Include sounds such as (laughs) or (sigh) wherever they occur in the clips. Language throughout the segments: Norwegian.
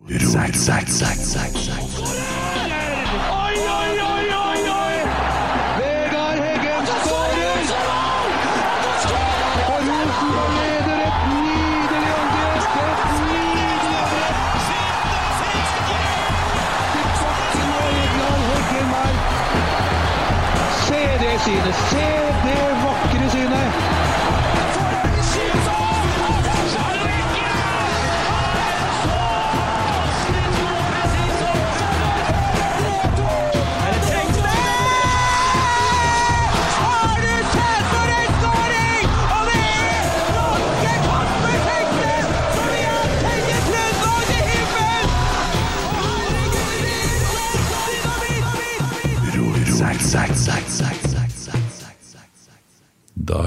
Og Vegard Heggen her. Se det synet! Se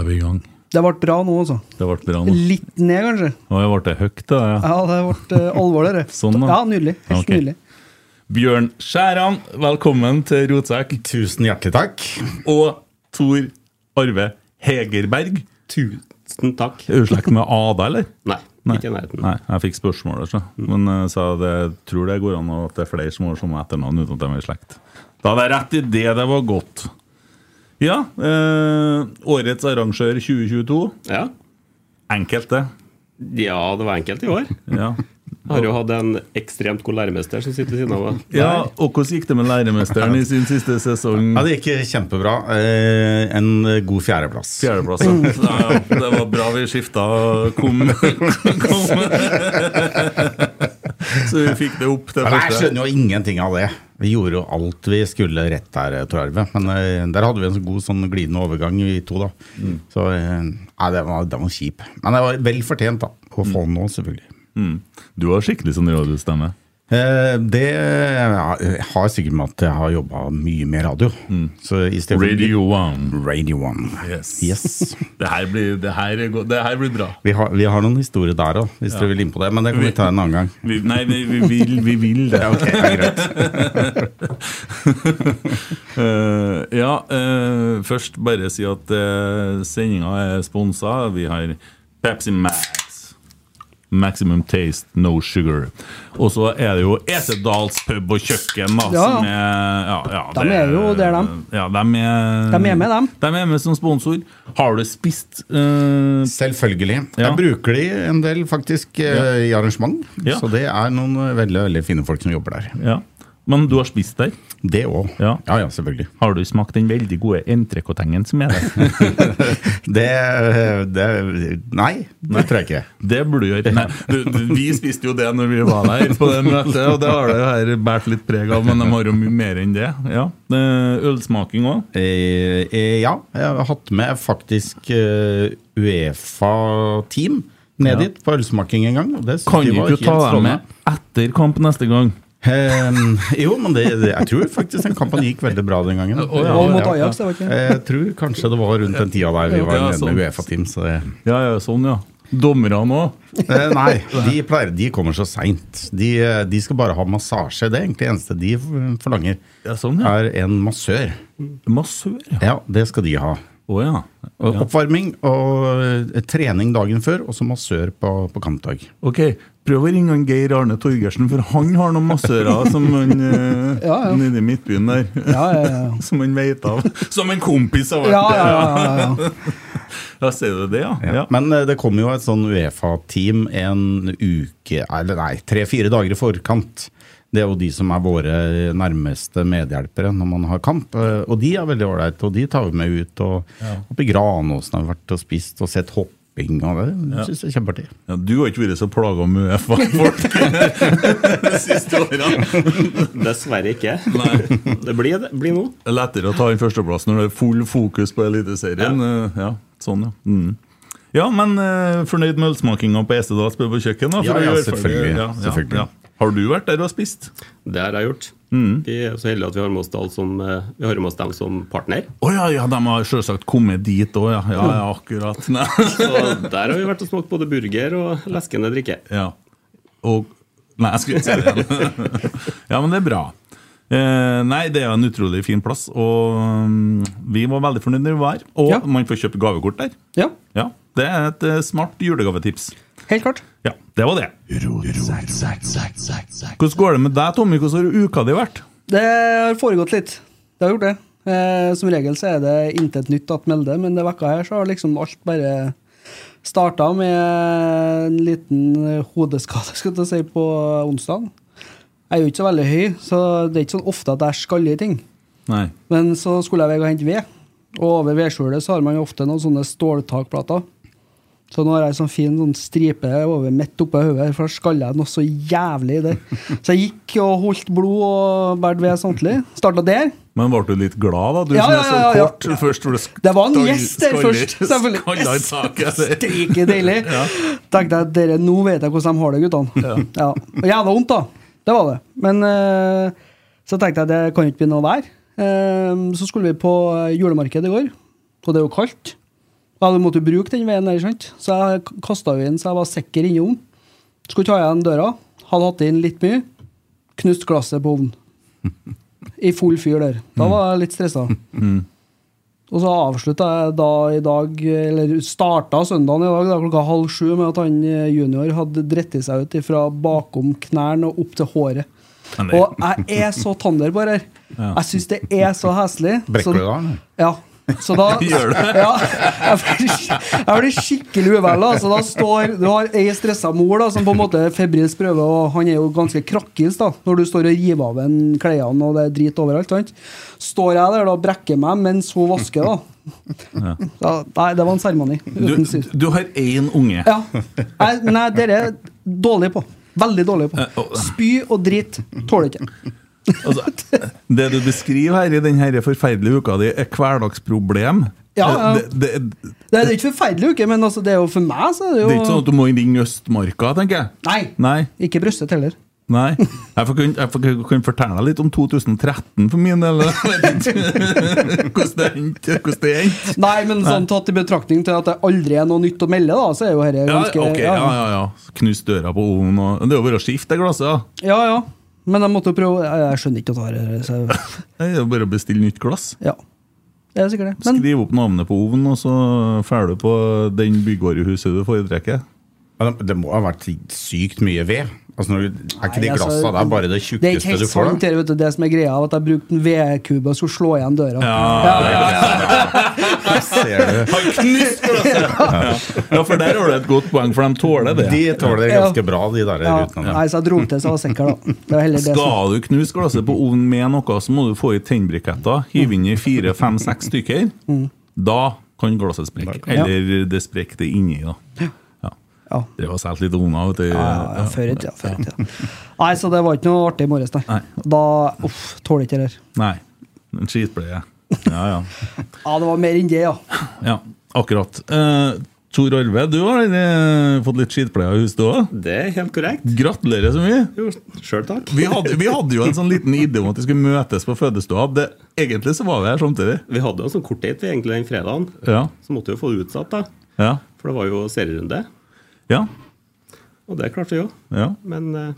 er vi i gang. Det ble bra nå, altså. Det ble bra nå. Litt ned, kanskje. Å, jeg ble høyt, da. Ja. Ja, det ble uh, alvorlig. Sånn, da. Ja, nydelig. Helt okay. nydelig. Bjørn Skjæran, velkommen til Rotsekk. Tusen hjertelig takk. Og Tor Arve Hegerberg. Tusen takk. Er du slekt med Ada, eller? Nei, (laughs) Nei. ikke i nærheten. Nei, jeg fikk spørsmål, altså. men jeg sa det, tror det går an at det er flere som har samme etternavn uten at de er i slekt. Da hadde jeg rett i det, det var godt. Ja, eh, årets arrangør 2022. Ja. Enkelt, det. ja, det var enkelt i år. Ja. Jeg har jo hatt en ekstremt god læremester som sitter ved siden av meg. ja, Og hvordan gikk det med læremesteren i sin siste sesong? Ja, Det gikk kjempebra. Eh, En god fjerdeplass. Fjerdeplass. ja. (laughs) Ja. Det var bra vi skifta kom, (laughs) kom. (laughs) Så vi fikk det opp men Jeg skjønner jo ingenting av det. Vi gjorde jo alt vi skulle rett der, Tor Arve. Men eh, der hadde vi en så god sånn glidende overgang, vi to, da. Så eh, nei, det var, det var kjip. Men det var vel fortjent, da. Å få den nå, selvfølgelig. Mm. Du har skikkelig sånn radiostemme. Eh, Det ja, har sikkert med at jeg har jobba mye med radio. Så i Radio One. Radio One. Yes. Yes. (laughs) Det her blir, det her er det her blir bra. Vi har, vi har noen historier der òg, hvis dere vil inn på det. Men det kan vi ta en annen gang. Vi, nei, vi, vi, vil, vi vil det. Ok, det er greit. uh, (laughs) ja, uh, først bare si at uh, sendinga er sponsa. Vi har Pepsi Max. Maximum taste, no sugar. Og så er det jo Esedals pub og kjøkken, da. Ja. Som er, ja, ja, De er jo der, de. Ja, de er, De er med, dem. De er med som sponsor. Har du spist uh, Selvfølgelig. Ja. Jeg bruker de en del faktisk uh, i arrangement. Ja. Så det er noen veldig veldig fine folk som jobber der. Ja. Men du har spist der? Det òg. Ja. Ja. ja, selvfølgelig. Har du smakt den veldig gode entrecôtengen som er der? (laughs) Det, det Nei, det tror jeg ikke. Det burde du gjøre. Nei, du, du, vi spiste jo det når vi var der på det møtet, og det har det her båret litt preg av, men de har jo mye mer enn det. Ja. Ølsmaking òg. Eh, eh, ja, jeg har hatt med faktisk uh, Uefa-team ned Ja. dit på ølsmaking en gang. Kan du ikke ta dem med etter kamp neste gang? Eh, jo, men det, det, jeg tror faktisk den kampen gikk veldig bra den gangen. Å, ja, Og mot ja, Ajax, det var ikke Jeg tror kanskje det var rundt den tida der vi var Ja, sånn. med Uefa-team. Så det, Ja, ja, sånn, ja. Dommerne òg. eh, nei, de, pleier, de kommer så seint. De, eh, de skal bare ha massasje. Det er egentlig det eneste de forlanger. Ja, sånn, ja. Er en massør. Massør, ja. Ja, det skal de ha. Oh, ja. Oppvarming og eh, trening dagen før, og så massør på, på kampdag. Ok, prøv å ringe han Geir Arne Torgersen, for han har noen massører som han (laughs) eh, Ja, ja. nede i Midtbyen der. Ja, ja, ja. (laughs) Som han vet av. Som en kompis har vært Ja, ja, der. ja, ja, ja. (laughs) Ja, ser du det, ja? ja. Men eh, det kommer jo et sånn Uefa-team en uke, eller nei, tre-fire dager i forkant. Det er jo de som er våre nærmeste medhjelpere når man har kamp. eh, Og de er veldig ålreite, og de tar vi med ut. Og oppe i Granåsen har vi vært og spist og sett hopping, av det Jeg synes det er kjempeartig. Ja, du har ikke vært så plaga med UFA-folk de siste årene. Dessverre ikke. Nei. Det blir, det blir nå. Det er lettere å ta inn førsteplass når det er full fokus på Eliteserien. Ja. Ja, sånn, ja. Mm. Ja, men uh, fornøyd med ølsmakinga på Estedal spør på kjøkken? da? for Ja, selvfølgelig. ja, selvfølgelig, selvfølgelig. Har du vært der og spist? Det har jeg gjort. Vi er så heldige at vi har med oss, som, eh, vi har med oss dem som partner. Å ja, ja, de har selvsagt kommet dit òg, ja. ja. Ja, akkurat. Nei. (laughs) Så der har vi vært og smakt både burger og leskende drikke. Ja. Og Nei, jeg skulle ikke si det igjen. (laughs) ja, men det er bra. Eh, nei, det er en utrolig fin plass, og mm, vi var veldig fornøyd når vi var her. Og Ja. man får kjøpe gavekort der. ja, Ja, Det er et eh, smart julegavetips. helt klart. Ja, det var det. Hvordan går det med deg, Tommy? Hvordan har uka di vært? Det har foregått litt. Det har gjort det. Eh, som regel så er det intet nytt at melde, men denne vekka her så har liksom alt bare starta med en liten hodeskade, skal jeg si, på onsdag. Jeg er jo ikke så veldig høy, så det er ikke sånn ofte at jeg skaller i ting. Nei. Men så skulle jeg vei og hente ved, og over vedskjulet så har man jo ofte noen sånne ståltakplater. Så nå har jeg sånn fin sånn stripe over midt oppå hodet, for da skalla jeg noe så jævlig der. Så jeg gikk og holdt blod og bært ved samtlig. Starta der. Men ble du litt glad, da? Du Ja, som ja, er så ja, ja. kort først. hvor Det var en gjest der først, selvfølgelig. i. Steike deilig. Tenkte jeg, dere, nå vet jeg hvordan de har det, guttene. Ja. Jævla vondt, da. Det var det. Men uh, så tenkte jeg det kan ikke bli noe vær. Uh, så skulle vi på julemarked i går, og det er jo kaldt. Og du måtte bruke den veien der, sant? så jeg kasta inn så jeg var sikker innom. Skulle ta igjen døra, hadde hatt inn litt mye. Knust glasset på ovnen. I full fyr der. Da var jeg litt stressa. Og så avslutta jeg da i dag, eller starta søndagen i dag da, klokka halv sju med at han eh, junior hadde dritt seg ut fra bakom knærne og opp til håret. Og jeg er så tander på det her. Jeg syns det er så heslig. Brekker du da? eller? Ja. Så da (laughs) Gjør du? Ja, jeg blir, jeg blir skikkelig uvel. Så da står Du har ei stressa mor da, som på en måte febrilsk prøver, og han er jo ganske krakkis da, når du står og river av en klærne og det er drit overalt. sant? Står jeg der og brekker meg mens hun vasker, da. da nei, det var en seremoni. Du, du har én unge. Ja. Nei, nei, dere er dårlige på. Veldig dårlige på. Spy og drit tåler ikke. Altså, det du beskriver her i denne forferdelige uka di, er hverdagsproblem. Ja, ja. Det, det, det, Det er ikke forferdelig uke, men altså, det er jo for meg så er det jo det er ikke sånn at du må ringe Østmarka, tenker jeg. Nei. Nei. Ikke brystet heller. Nei. Jeg får, kan fortelle deg litt om 2013 for min del. (laughs) Hvordan det endte. Nei, men sånn tatt i betraktning til at det aldri er noe nytt å melde, da, så er jo dette Ja, ganske ja, ja, ja. Knust døra på ovnen og Det er jo bare å skifte glasset, da. ja, ja. Men jeg måtte jo prøve Jeg, jeg skjønner ikke at det her så, (laughs) Det er jo bare å bestille nytt glass. Ja. Det er sikkert det. Men Skriv opp navnet på ovnen, og så drar du på den byggvarehuset du foretrekker. Det- Det må ha vært sykt mye ved. Altså, når, du- er ikke de Nei, altså, glassa der bare det ikke tjukkeste du får? Det er det, helt du, det som er greia, at jeg brukte en vedkube og skulle slå igjen døra. Ja, Ser du? (laughs) Han knuste glasset! Ja, for der har du et godt poeng, for de tåler det. De tåler det ganske bra, de der Ja. rutene. Nei, så jeg dro til så jeg var sikker, da. Det var heller det som Skal du knuse glasset på ovnen med noe, så må du få i tennbriketter. Hive inn i fire, fem, seks stykker. Da kan glasset sprekke. Eller det sprekker det inni, da. Ja. Ja. Det var solgt litt ovner, vet du. Ja, ja, ja, før i tida. Før i tida. Nei, så det var ikke noe artig i morges, nei. Nei. Da Uff, tåler ikke det her. Nei. En skitbleie. Ja, ja. (laughs) Ja, det var mer enn det, ja. ja akkurat. Uh, Tor Arve, du har eh, fått litt skitpleie i huset òg. Det er helt korrekt. Gratulerer så mye. Jo, sjøl takk. Vi hadde, vi hadde jo en sånn liten idé om at vi skulle møtes på fødestua. Det, egentlig så var vi her samtidig. Vi hadde jo en sånn kort date egentlig den fredagen, Ja. så måtte vi jo få det utsatt, da. Ja. For det var jo serierunde, Ja. og det klarte vi jo. ja. Men eh,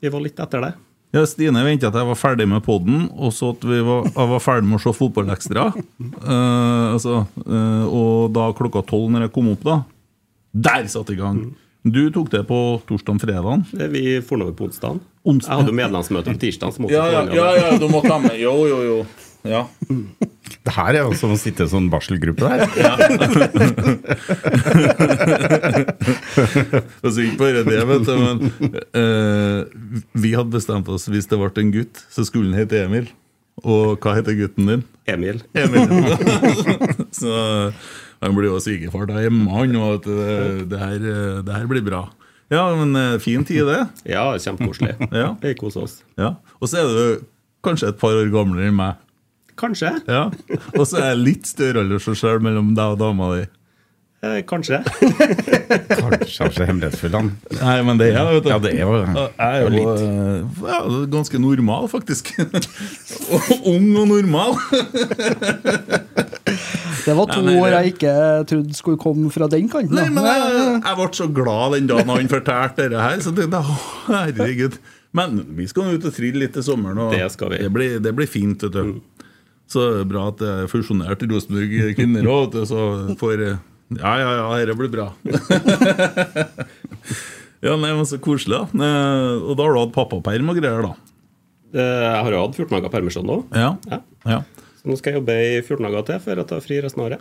vi var litt etter det. Ja, Stine venta at jeg var ferdig med poden, og så at vi var, jeg var ferdig med å se Fotballekstra. Uh, altså, uh, og da klokka tolv, når jeg kom opp, da Der satte i gang! Du tok det på torsdag-fredag. Det Vi for noe på. Onsdag. Jeg hadde jo medlemsmøte på tirsdag. Ja, ja, ja, ja, du må ta med Jo, jo, jo. Ja. (laughs) Det her er jo som å sitte i en sånn barselgruppe der. (laughs) Og så ikke bare det, vet du, men uh, vi hadde bestemt oss hvis det ble en gutt, så skulle han hete Emil. Og hva heter gutten din? Emil. Emil. (laughs) så han blir jo svigerfar da hjemme, mann, og at det, det, her, eh, det her blir bra. Ja, men eh, fin tid, det. Ja, kjempekoselig. Ja. Vi koser oss. Ja. Og så er du kanskje et par år gamlere enn meg. Kanskje. Ja. Og så er jeg litt større aldersforskjell mellom deg og dama di. Eh, kanskje. Kanskje han er hemmelighetsfull, han. Nei, men det er jeg, vet du. Ja, det er jo Jeg er jo litt. eh, ja, ganske normal, faktisk. Og (laughs) Ung og normal. Det var to år jeg ikke trodde skulle komme fra den kanten. Nei, men jeg, jeg ble så glad den dagen han fortalte dette her. Så det tenkte jeg, «Å, herregud. Men vi skal ut og trille litt til sommeren. Og Det skal vi. Det blir, det blir fint. vet du. Så det er bra at det er fusjonert Rosenborg kvinner òg, så får Ja, ja, ja, dette blir bra. (laughs) Ja, nei, men Så koselig, da. Og da har du hatt pappaperm og greier, da. Eh, Jeg har jo hatt 14 dager permisjon nå. Ja. Ja. Ja, Så nå skal jeg jobbe i 14 dager til før jeg tar fri resten av året.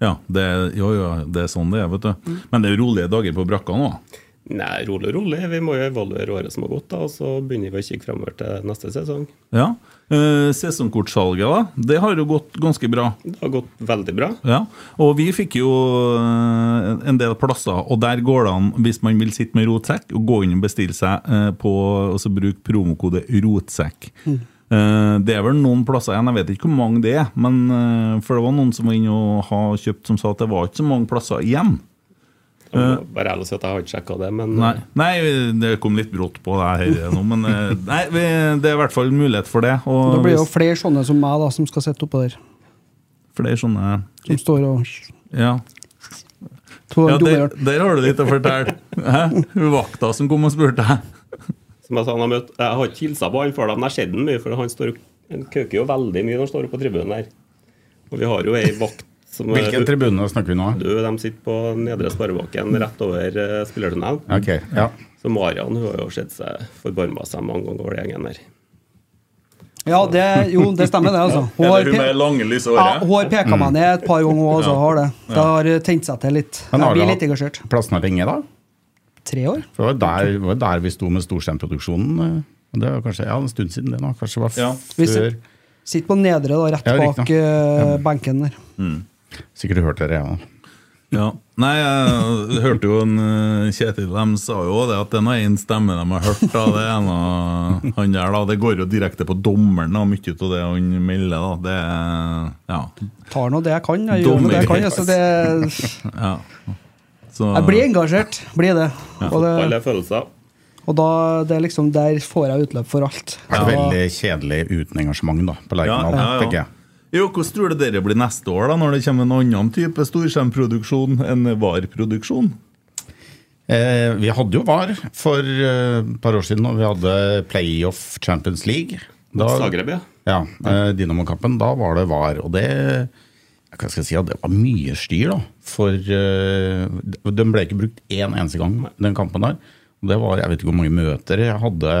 ja det, jo, jo, det er sånn det er, vet du. Men det er rolige dager på brakka nå. Nei, rolig, rolig. Vi må jo evaluere året som har gått, da, og så begynner vi å kikke fremover til neste sesong. Ja. Eh, Sesongkortsalget, da. Det har jo gått ganske bra. Det har gått veldig bra. Ja, og vi fikk jo eh, en del plasser, og der går det an, hvis man vil sitte med rotsekk, å gå inn og bestille seg eh, på Og så bruke promokode ROTSEKK. Mm. Det er vel noen plasser igjen, jeg vet ikke hvor mange det er, men eh, for det var noen som var inne og har kjøpt som sa at det var ikke så mange plasser igjen. Jeg må bare ærlig si at jeg har ikke sjekka det, men Nei, nei, det kom litt brått på det her nå, men eh, (laughs) nei, vi- det er i hvert fall mulighet for det. Og det blir jo flere sånne som meg da, som skal sitte oppå der. flere sånne Som står og Ja, ja der, der har du litt å fortelle. Hun Vakta som kom og spurte. som jeg sa, han har møtt, jeg har ikke hilsa på han før, men jeg har sett ham mye, for han, står, han køker jo veldig mye når han står på tribunen der. Og vi har jo ei vakt som Hvilken tribune snakker vi nå? Du, De sitter på nedre Sparebakken rett over uh, spillertunnelen. Okay, ja. Så Marian hun har jo sett seg forbarma seg mange ganger over den gjengen der. Ja, det, jo, det stemmer, det. altså. Hun har, pe ja, hun har peka meg ned et par ganger, òg. Ja. Har det. Det har tent seg til litt. Men Jeg har blir litt engasjert. plassen her lenge, da? Tre år? For det var der, var der vi sto med Storsteinproduksjonen. eh, Det var kanskje ja, en stund siden det nå. Kanskje det var Vi før Sitter på nedre, da, rett bak ja, eh, benken der. Sikkert hørt dere, ja. Ja. Nei, jeg hørte jo en eh, Kjetil De sa jo det at det er én stemme de har hørt. Da. Det er noe, han der da, det går jo direkte på dommeren, da, mye av det han melder. da Det er Ja. Tar nå det jeg kan. Jeg gjør nå det jeg kan. Altså, det, ja. Så, jeg blir engasjert. Blir det. Og, det, Alle følelser. og da det er liksom, der får jeg utløp for alt. Det er veldig kjedelig uten engasjement da, på Lerkendal, Ja, ja, ja. Jo, Hvordan tror du dere blir neste år, da når det kommer en annen type storskjermproduksjon enn VAR-produksjon? Eh, vi hadde jo VAR for eh, et par år siden, og vi hadde Playoff Champions League. Da, Zagreb, ja. ja, eh, Dynamo-kampen. Da var det VAR, og det hva skal jeg si, det var mye styr, da. For eh, den ble ikke brukt én eneste gang, den kampen der. Og det var, Jeg vet ikke hvor mange møter. Jeg hadde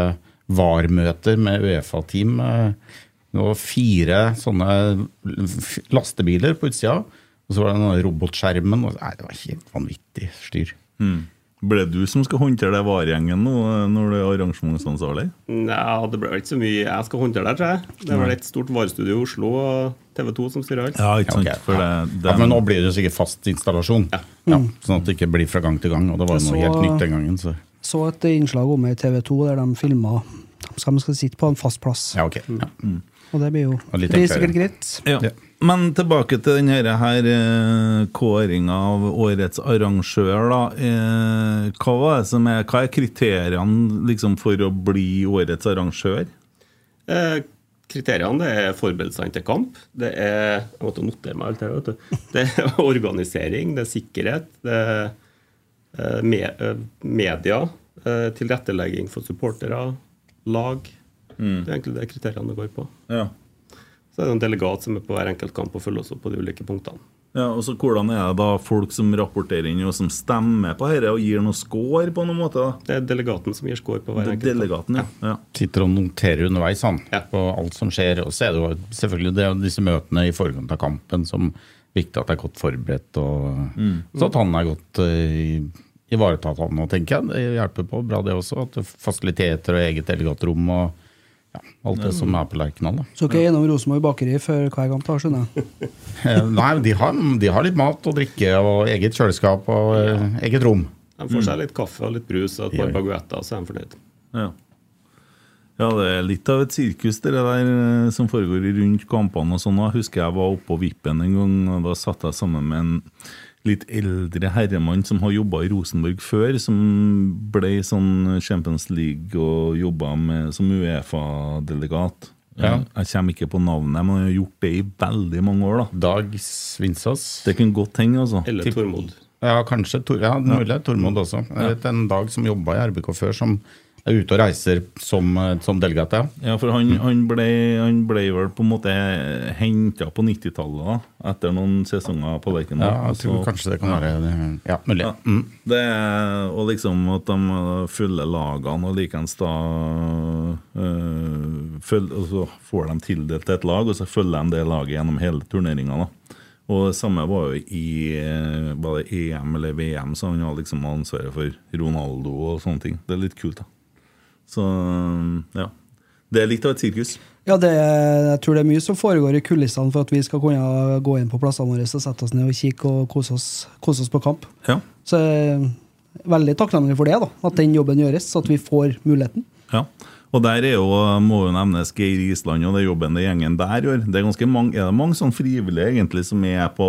VAR-møter med Uefa-team. eh, Det var fire sånne lastebiler på utsida, og så var det denne robotskjermen. Og, nei, det var helt vanvittig styr. Ble det du som skal håndtere det varegjengen nå eh, når du er arrangementsansvarlig? Nei, det ble ikke så mye jeg skal håndtere der, tror jeg. Det var et stort varestudio i Oslo og TV 2 som styrer alt. Ja, ikke sant? Ok, For det, det, Ja, men nå blir det sikkert fast installasjon. Ja. Ja, sånn at det ikke blir fra gang til gang. Og det var noe Så- helt nytt den gangen. Så. så et innslag om i TV 2 der de filma som skal sitte på en fast plass. Ja, ok. Ja. Og det blir jo blir sikkert greit. Ja. Ja. Men tilbake til denne her, her eh, kåringa av årets arrangør. da. Eh, hva, var det som er, hva er kriteriene liksom, for å bli årets arrangør? Eh, kriteriene det er forberedelsene til kamp. Det er jeg måtte notere meg alt her, vet du. Det er (laughs) organisering, det er sikkerhet, det er eh, media, eh, tilrettelegging for supportere, lag. Det er egentlig det kriteriene det går på. Ja. Så er det en delegat som er på hver enkelt kamp og følger oss opp på de ulike punktene. Ja, og så Hvordan er det da folk som rapporterer inn og som stemmer på dette og gir noe score på noen måte? da? Det er delegaten som gir score på hver er enkelt kamp. delegaten, ja. ja. Sitter og noterer underveis han, Ja. på alt som skjer. Og så er det jo selvfølgelig det er disse møtene i forkant av kampen som er viktig at det er godt forberedt. Og, Så at han er godt uh, ivaretatt, han nå, tenker jeg. Det hjelper på bra, det også. At er fasiliteter og eget delegatrom og ja, alt det som er på Lerkendal. da. Så ikke innom Rosenborg bakeri før hver gang, tar, skjønner jeg. Eh, Nei, de har, de har litt mat og drikke og eget kjøleskap og ja. eget rom. De får seg litt kaffe og litt brus og et par baguetter, så er de fornøyd. Ja. ja, det er litt av et sirkus det der eh, som foregår rundt kampene. og sånn. Jeg husker jeg var oppe på Vippen en gang, og da satt jeg sammen med en litt eldre herremann som har jobba i Rosenborg før, som ble sånn Champions League og jobba som Uefa-delegat. Ja. Jeg kommer ikke på navnet, men jeg har gjort det i veldig mange år. da. Dag Svinsås. Det kunne godt hende, altså. Eller Tormod. Ja, kanskje Tor, ja, mulig Tormod også. Jeg vet en dag som jobba i RBK før, som er ute og reiser som, eh, som delegat, ja. Ja, for han, han, ble, han ble vel på en måte henta på 90-tallet, etter noen sesonger på Lerkendal. Ja, jeg tror Så- kanskje det kan være Ja, mulig. Ja. Mm. Det og liksom at de følger lagene og likeens da øh, føl, Og så får de tildelt et lag, og så følger de det laget gjennom hele turneringa. Og det samme var jo i eh, Var det EM eller VM, så han hadde liksom ansvaret for Ronaldo og sånne ting. Det er litt kult, da. Så ja. Det er litt av et sirkus. Ja, det, er- jeg tror det er mye som foregår i kulissene for at vi skal kunne gå inn på plassene våre og sette oss ned og kikke og kose oss, kose oss på kamp. Ja. Så er veldig takknemlig for det, da, at den jobben gjøres, at vi får muligheten. Ja. Og der er jo, må jo nevnes Geir Island og det jobben det gjengen der gjør. Det Er ganske mange, er det mange sånn frivillige egentlig som er på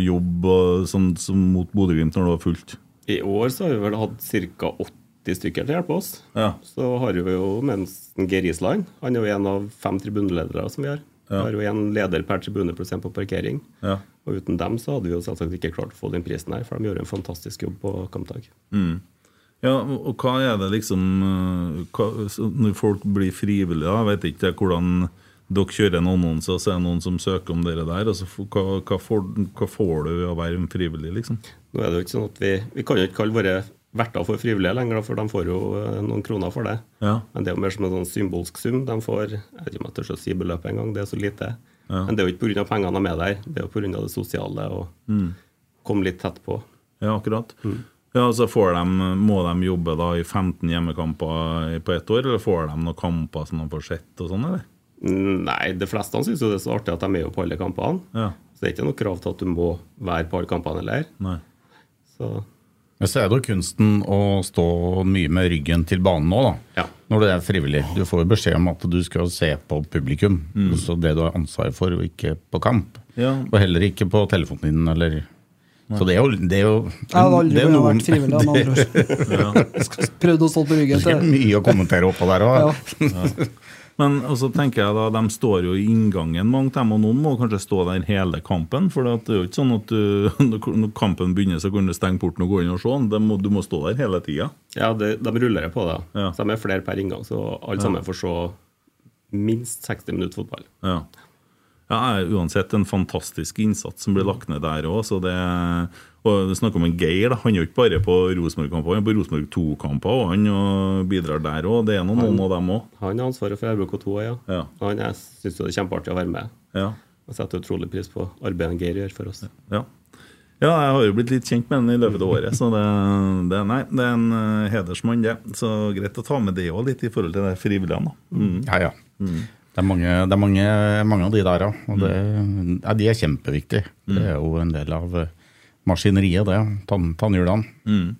jobb og sånn, som mot Bodø-Glimt når det var fullt? I år så har vi vel hatt ca. 80 stykker til å hjelpe oss. Ja. Så har vi jo mens Geir Island Han er jo en av fem tribuneledere som vi har. Vi har jo en leder per tribune, for på parkering. Ja. Og uten dem så hadde vi jo selvsagt ikke klart å få den prisen her, for de gjør en fantastisk jobb på kampdag. Ja, og hva er det liksom øh, hva, Når folk blir frivillige, da, vet ikke hvordan dere kjører en annonse, og så er det noen som søker om dere der. Altså, hva, hva, får, hva får du ved å være en frivillig, liksom? Nå er det jo ikke sånn at Vi vi kan jo ikke kalle våre verter for frivillige lenger, for de får jo eh, noen kroner for det. Ja. Men det er jo mer som en sånn symbolsk sum. De får jeg vet ikke om jeg å si beløpet engang, det er så lite. Ja. Men det er jo ikke pga. pengene de er der, det er jo pga. det sosiale og Mm. komme litt tett på. Ja, akkurat. Ja, så får de, Må de jobbe da i 15 hjemmekamper på ett år, eller får de noen kamper som de får sett og sånn, eller? Mm, Nei, de fleste syns det er så artig at de er jo på alle kampene. Ja. Så det er ikke noe krav til at du må være på alle kampene heller. Så Men så er det jo kunsten å stå mye med ryggen til banen nå, da. Ja. Når du er frivillig. Du får jo beskjed om at du skal se på publikum. Så det du har ansvar for, og ikke på kamp. Ja. Og heller ikke på telefonen din, eller Så det er jo, det er jo Jeg hadde aldri det er noen- vært frivillig. av andre ord. (laughs) (laughs) Prøvd å stå på ryggen til Det er mye å kommentere oppå der òg. (laughs) ja. Men også tenker jeg da, de står jo i inngangen, mange av dem, og noen må kanskje stå der hele kampen. For det er jo ikke sånn at du, (laughs) når kampen begynner, så kan du stenge porten og gå inn og se. Det må, du må stå der hele tida. ja, det, de ruller på deg. Ja. Så de er flere per inngang, så alle sammen får se minst 60 minutter fotball. Ja. Ja, uansett en fantastisk innsats som blir lagt ned der òg. Og du snakker om en Geir. Da. Han er jo ikke bare på Rosenborg-kamper, han er på Rosenborg 2-kamper og han og bidrar der òg. Det er noen, noen av dem òg. Han har ansvaret for RBK2, ja. Ja. Han syns det er kjempeartig å være med. Ja. Og setter utrolig pris på arbeidet Geir gjør for oss. Ja. ja, jeg har jo blitt litt kjent med den i løpet av året, så det, det, nei, det er en eh, hedersmann, det. Så greit å ta med det òg, litt i forhold til det frivillige. Mm. Ja, ja. Det er, mange, det er mange, mange av de der, ja. Og det, ja, de er kjempeviktige. Det er jo en del av eh, maskineriet, det. Tann, tannhjulene.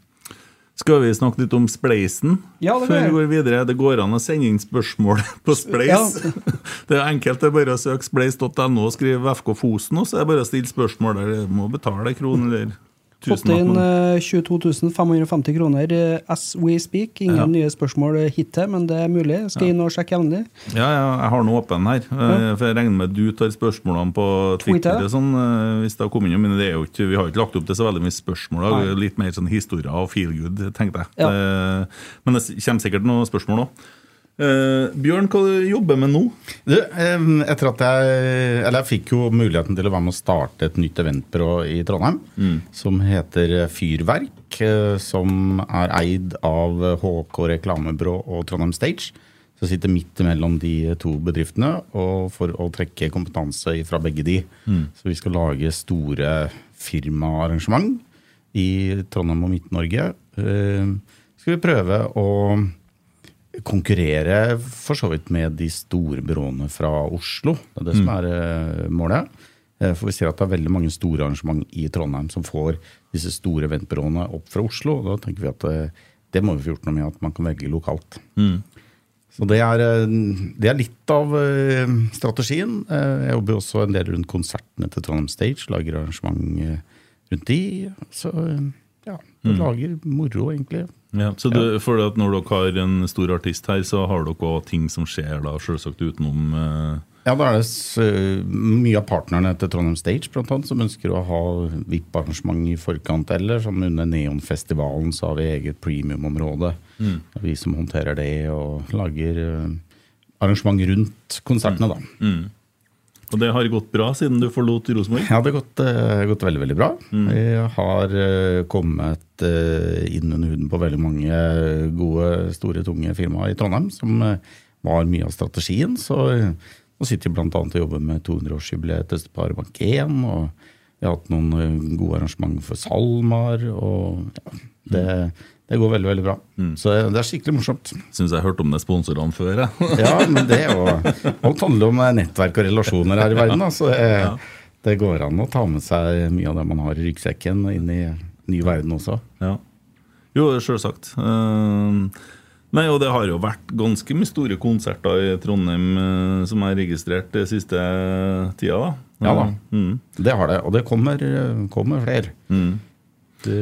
Skal vi snakke litt om Spleisen Ja, før vi går videre? Det går an å sende inn spørsmål (laughs) på Spleis. (laughs) Det er enkelt. Det er bare å søke spleis.no og skrive FK Fosen, og så er det bare å stille spørsmål der. Du må betale en krone eller Fått inn men- eh, 22 550 kroner eh, as we speak. Ingen Ja. nye spørsmål eh, hittil, men det er mulig. Skal inn og sjekke jevnlig. Ja, ja, jeg har den åpen her. For jeg regner med du tar spørsmålene på Twitter. Sånn, hvis det har kommet inn, Men det er jo ikke, vi har ikke lagt opp til så veldig mye spørsmål. Litt mer sånn historier og feel good, tenkte jeg. Ja. Det, men det kommer sikkert noen spørsmål òg. Bjørn, hva du jobber med nå? Du, etter at jeg Eller jeg fikk jo muligheten til å være med å starte et nytt eventbyrå i Trondheim. Som heter Fyrverk. eh, Som er eid av HK Reklamebyrå og Trondheim Stage. Som sitter midt mellom de to bedriftene og for å trekke kompetanse fra begge de. Så vi skal lage store firmaarrangement i Trondheim og Midt-Norge. Uh, Skal vi prøve å konkurrere for så vidt med de store byråene fra Oslo. Det er det som er eh, målet. Eh, For vi ser at det er veldig mange store arrangement i Trondheim som får disse store eventbyråene opp fra Oslo. og Da tenker vi at eh, det må vi få gjort noe med, at man kan velge lokalt. Så det er, det er litt av strategien. Jeg jobber også en del rundt konsertene til Trondheim Stage. Lager arrangement rundt de. Så ja, vi lager moro, egentlig. Ja, så du, for at Når dere har en stor artist her, så har dere òg ting som skjer da, selvsagt utenom, eh, Ja, da er det s- mye av partnerne til Trondheim Stage blant annet, som ønsker å ha VIP-arrangement i forkant. Eller som under Neonfestivalen så har vi eget premiumområde. Mm. Det er Vi som håndterer det og lager eh, arrangement rundt konsertene, da. Og det har gått bra siden du forlot Rosenborg? Ja, det har gått, eh, gått veldig, veldig bra. Jeg har eh, kommet eh, inn under huden på veldig mange gode, store, tunge firmaer i Trondheim, som var mye av strategien. Så nå sitter vi bl.a. og jobber med 200-årsjubileet til Sparebank 1, og vi har hatt noen gode arrangementer for SalMar, og ja, det, det går veldig, veldig bra. Så det, er skikkelig morsomt. Syns jeg hørte om det sponsorene før. Jeg. (laughs) Ja, men det er jo Alt handler om nettverk og relasjoner her i verden. Da, så det, det går an å ta med seg mye av det man har i ryggsekken inn i ny verden også. Ja. Jo, sjølsagt. Uh, nei, og det har jo vært ganske mye store konserter i Trondheim eh, som er registrert den siste tida. da. Ja da. Mm. Det har det, og det kommer, kommer flere. Det,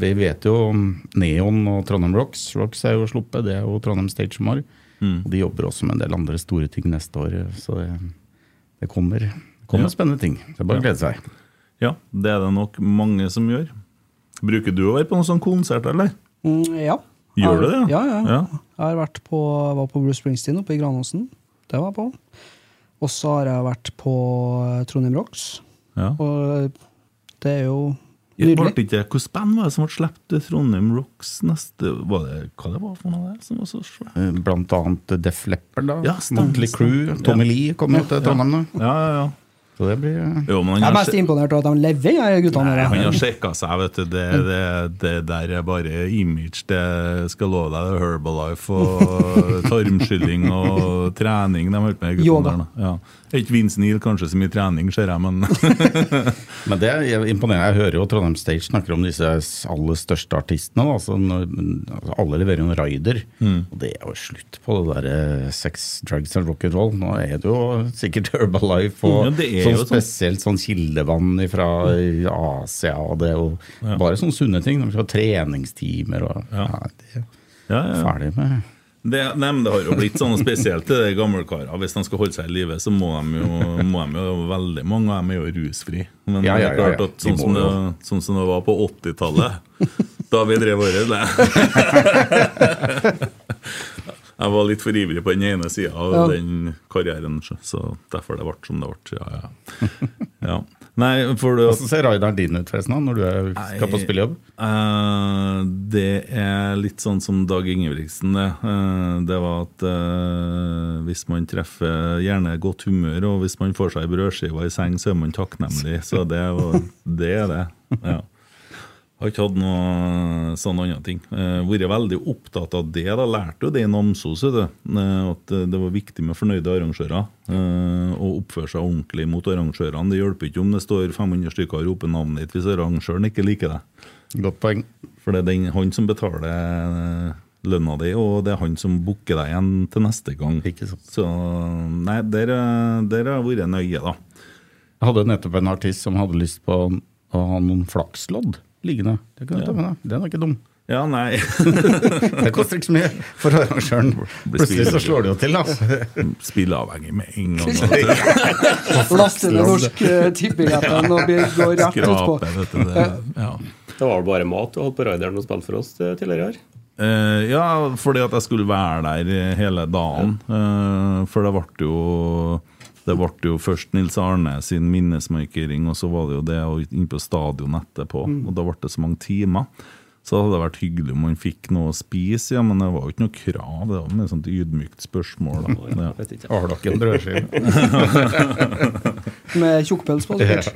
vi vet jo om Neon og Trondheim Rocks. Rocks er jo sluppet, det er jo Trondheim Stage som har. Og de jobber også med en del andre store ting neste år, så det, det kommer, det kommer Ja. spennende ting. Det er bare å glede seg. Ja, det er det nok mange som gjør. Bruker du å være på noen sånn konsert, eller? Mm, ja. Gjør du det? Ja, ja. Ja. Jeg har vært på, var på Bruce Springsteen oppe i Granåsen. Det var jeg på. Og så har jeg vært på Trondheim Rocks. Ja. Og det er jo nydelig. det ikke Hvilket band var det som ble sluppet til Trondheim Rocks neste Var det, Hva det var for noe der som var så svært? Eh, Blant annet Def Leppard, da. Ja, Monthly Crew. Tommy ja. Lee kom jo til Trondheim nå. Ja, ja, ja. Så det blir eh, Jo, men Jeg er mest imponert over at de lever, jeg, guttene Nei, han har sjekka seg, vet du. Det, det, det der er bare image. Det skal love deg det er Herbalife og (laughs) tarmskylling og trening de holder på med. guttene Yoga. der. Ja. Ikke Vince Neil kanskje så mye trening, ser jeg, men (laughs) Men det er imponerende. Jeg hører jo Trondheim Stage snakker om disse aller største artistene. Da. Så når, altså alle leverer jo en rider. Mm. Og det er jo slutt på det der eh, sex, drugs and rock'n'roll. Nå er det jo sikkert (laughs) Herbalife og Ja, er sånn sånn. spesielt sånn kildevann fra Asia. Og det er jo bare sånne sunne ting. De skal ha treningstimer og Ja. ja. det er ja, ja. ferdig med Det, nei, men det har jo blitt sånn spesielt til de gamle karene. Hvis de skal holde seg i live, så må de jo, må de jo veldig mange av dem er jo rusfri. Men Ja, ja, det er klart at sånn, de som det, sånn som det var på 80-tallet, da vi drev året det. Jeg var litt for ivrig på den ene sida av Ja. den karrieren, så derfor det ble som det ble. Ja, ja. ja. Nei, for det, Hvordan ser raideren din ut, forresten, da, når du er, skal på spillejobb? Uh, det er litt sånn som Dag Ingebrigtsen, det. Uh, det var at uh, hvis man treffer gjerne godt humør, og hvis man får seg ei brødskive i seng, så er man takknemlig. Så det, var, det er det. Ja. Har ikke hatt noe sånn andre ting. Eh, Vært veldig opptatt av det. da Lærte jo det i Namsos. Eh, At eh, det var viktig med fornøyde arrangører. Å oppføre seg ordentlig mot arrangørene. Det hjelper ikke om det står 500 stykker og roper navnet ditt hvis arrangøren ikke liker deg. Godt poeng. For det er den, han som betaler eh, lønna di, og det er han som booker deg igjen til neste gang. Ikke sant. Så nei, der, eh, der har jeg vært nøye, da. Jeg hadde nettopp en artist som hadde lyst på å ha noen flakslodd liggende. Det kan du ta med deg. Den er ikke dum. Ja, nei (laughs) Det koster ikke så mye for arrangøren. Plutselig så slår det jo til, altså. (laughs) Spilleavhengig med en gang. (laughs) Laste ned Norsk uh, Tipping-appen og bli- gå rett utpå. Det, ja. Det var vel bare mat du holdt på Raideren og spilte for oss eh, tidligere i år. Uh, ja, fordi at jeg skulle være der hele dagen. Uh, for det ble jo det ble jo først Nils Arne sin minnesmarkering, og så var det jo det og inn på stadion etterpå. Og da ble det så mange timer. Så hadde det vært hyggelig om man fikk noe å spise, ja, men det var jo ikke noe krav. Det var et sånt ydmykt spørsmål. Da. Ja. Har dere en brødskive? (laughs) Med tjukkpels på, sikkert.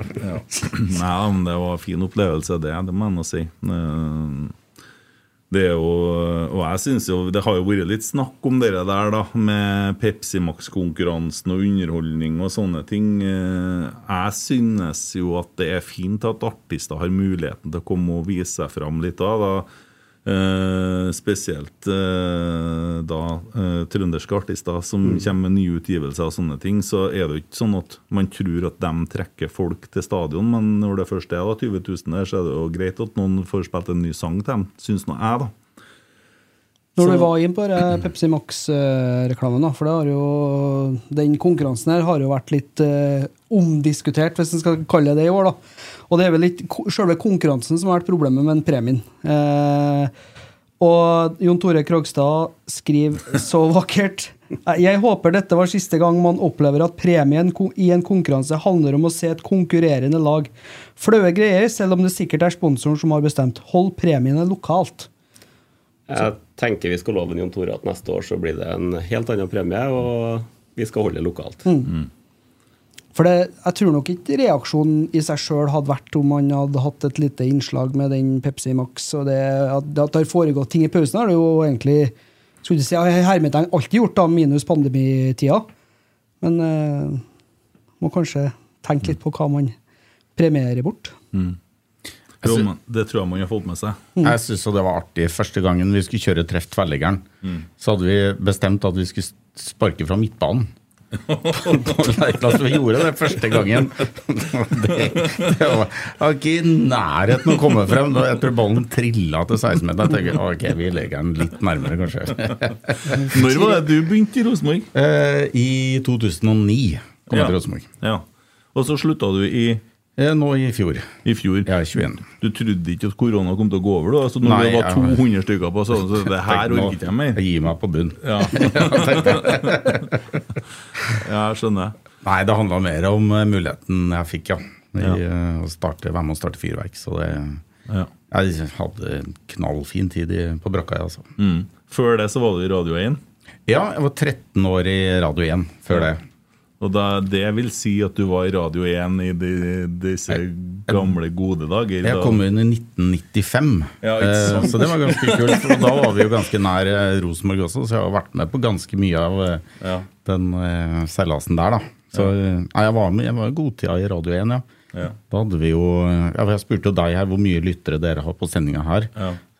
(clears throat) Nei, men det var en fin opplevelse, det. Det må jeg nå si. Det er jo, og jeg synes jo Det har jo vært litt snakk om det der, da, med Pepsi Max-konkurransen og underholdning og sånne ting. Eh, Jeg synes jo at det er fint at artister har muligheten til å komme og vise seg fram litt da. da. Eh, spesielt eh, da eh, trønderske artister som kommer med nye utgivelser og sånne ting, så er det jo ikke sånn at man tror at de trekker folk til stadion, men når det først er da 20 000 der, så er det jo greit at noen får spilt en ny sang til dem, syns nå jeg, da. Når Så- du var inn på det Pepsi Max-reklamen, da, for det har jo, den konkurransen her har jo vært litt omdiskutert, hvis en skal kalle det det i år. da. Og det er vel litt selve konkurransen som har vært problemet med den premien. Eh, og Jon Tore Krogstad skriver så (laughs) vakkert Jeg håper dette var siste gang man opplever at premien i en konkurranse handler om å se et konkurrerende lag. Flaue greier, selv om det sikkert er sponsoren som har bestemt. Hold premiene lokalt. Jeg tenker vi skal love Jon Tore at neste år så blir det en helt annen premie, og vi skal holde det lokalt. For det, jeg tror nok ikke reaksjonen i seg sjøl hadde vært om man hadde hatt et lite innslag med den Pepsi Max. og det At, det har foregått ting i pausen, har det jo egentlig skulle si, jeg hermetegn alltid gjort, da, minus pandemitida. Men eh, må kanskje tenke litt på hva man premierer bort. Jo, men det tror jeg man har fått med seg. Jeg syns det var artig. Første gangen vi skulle kjøre treff tverrleggeren, så hadde vi bestemt at vi skulle sparke fra midtbanen. På lekeplass. Vi gjorde det første gangen. Det, det var, var ikke i nærheten å komme frem. Jeg tror ballen trilla til 16-meteren. Jeg tenker ok, vi legger den litt nærmere, kanskje. Når var det du begynte i Rosenborg? Eh, I 2009 kom jeg Ja. til Rosenborg. Ja. Og så slutta du i, Nå i fjor. i fjor. Ja, er 21. Du trodde ikke at korona kom til å gå over? da? Altså når Nei, det var jeg- 200 stykker på sånn, så det her orker ikke jeg mer. Jeg gir meg på bunn. Ja, (laughs) (laughs) ja jeg skjønner. Nei, det handla mer om eh, muligheten jeg fikk, ja. I, Ja. eh, Å starte, være med å starte fyrverk. Så det Ja. Jeg hadde knallfin tid på brakka, jeg, altså. Mm. Før det så var du i Radio 1. Ja, jeg var 13 år i Radio 1 før det. Og da, det vil si at du var i Radio 1 i de, disse gamle, gode dager? Jeg kom inn i 1995, Ja, eh, så det var ganske kult. For da var vi jo ganske nær eh, Rosenborg også, så jeg har vært med på ganske mye av eh, Ja. den eh, seilasen der, da. Så ja. nei, jeg var med, jeg var godtida i Radio 1, ja. Da hadde vi jo Jeg spurte jo deg her hvor mye lyttere dere har på sendinga her.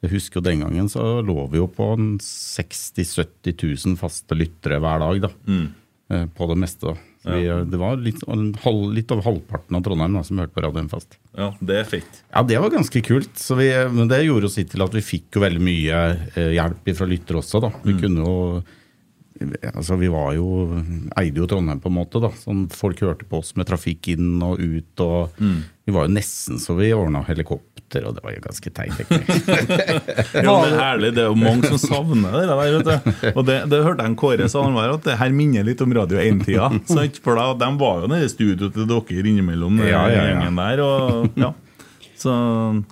Jeg husker jo Den gangen så lå vi jo på 60 000-70 000 faste lyttere hver dag. da, Mm. På det meste. da. Vi, det var litt, halv, litt over halvparten av Trondheim da, som hørte på radioen fast. ja, det er fett. Ja, det var ganske kult. Så vi, men det gjorde oss til at vi fikk jo veldig mye eh, hjelp fra lyttere også. da. Vi kunne jo Altså, Vi var jo, eide jo Trondheim på en måte. da. Sånn, folk hørte på oss med trafikk inn og ut. og Vi var jo nesten så vi ordna helikopter, og det var jo ganske teit. (laughs) Jo, men herlig, Det er jo mange som savner det der. vet du Og Det, det hørte jeg en Kåre sa, han var at det her minner litt om Radio 1-tida. For da, De var jo nede i studio til dere innimellom, den Ja, ja, ja. gjengen der. og ja. Så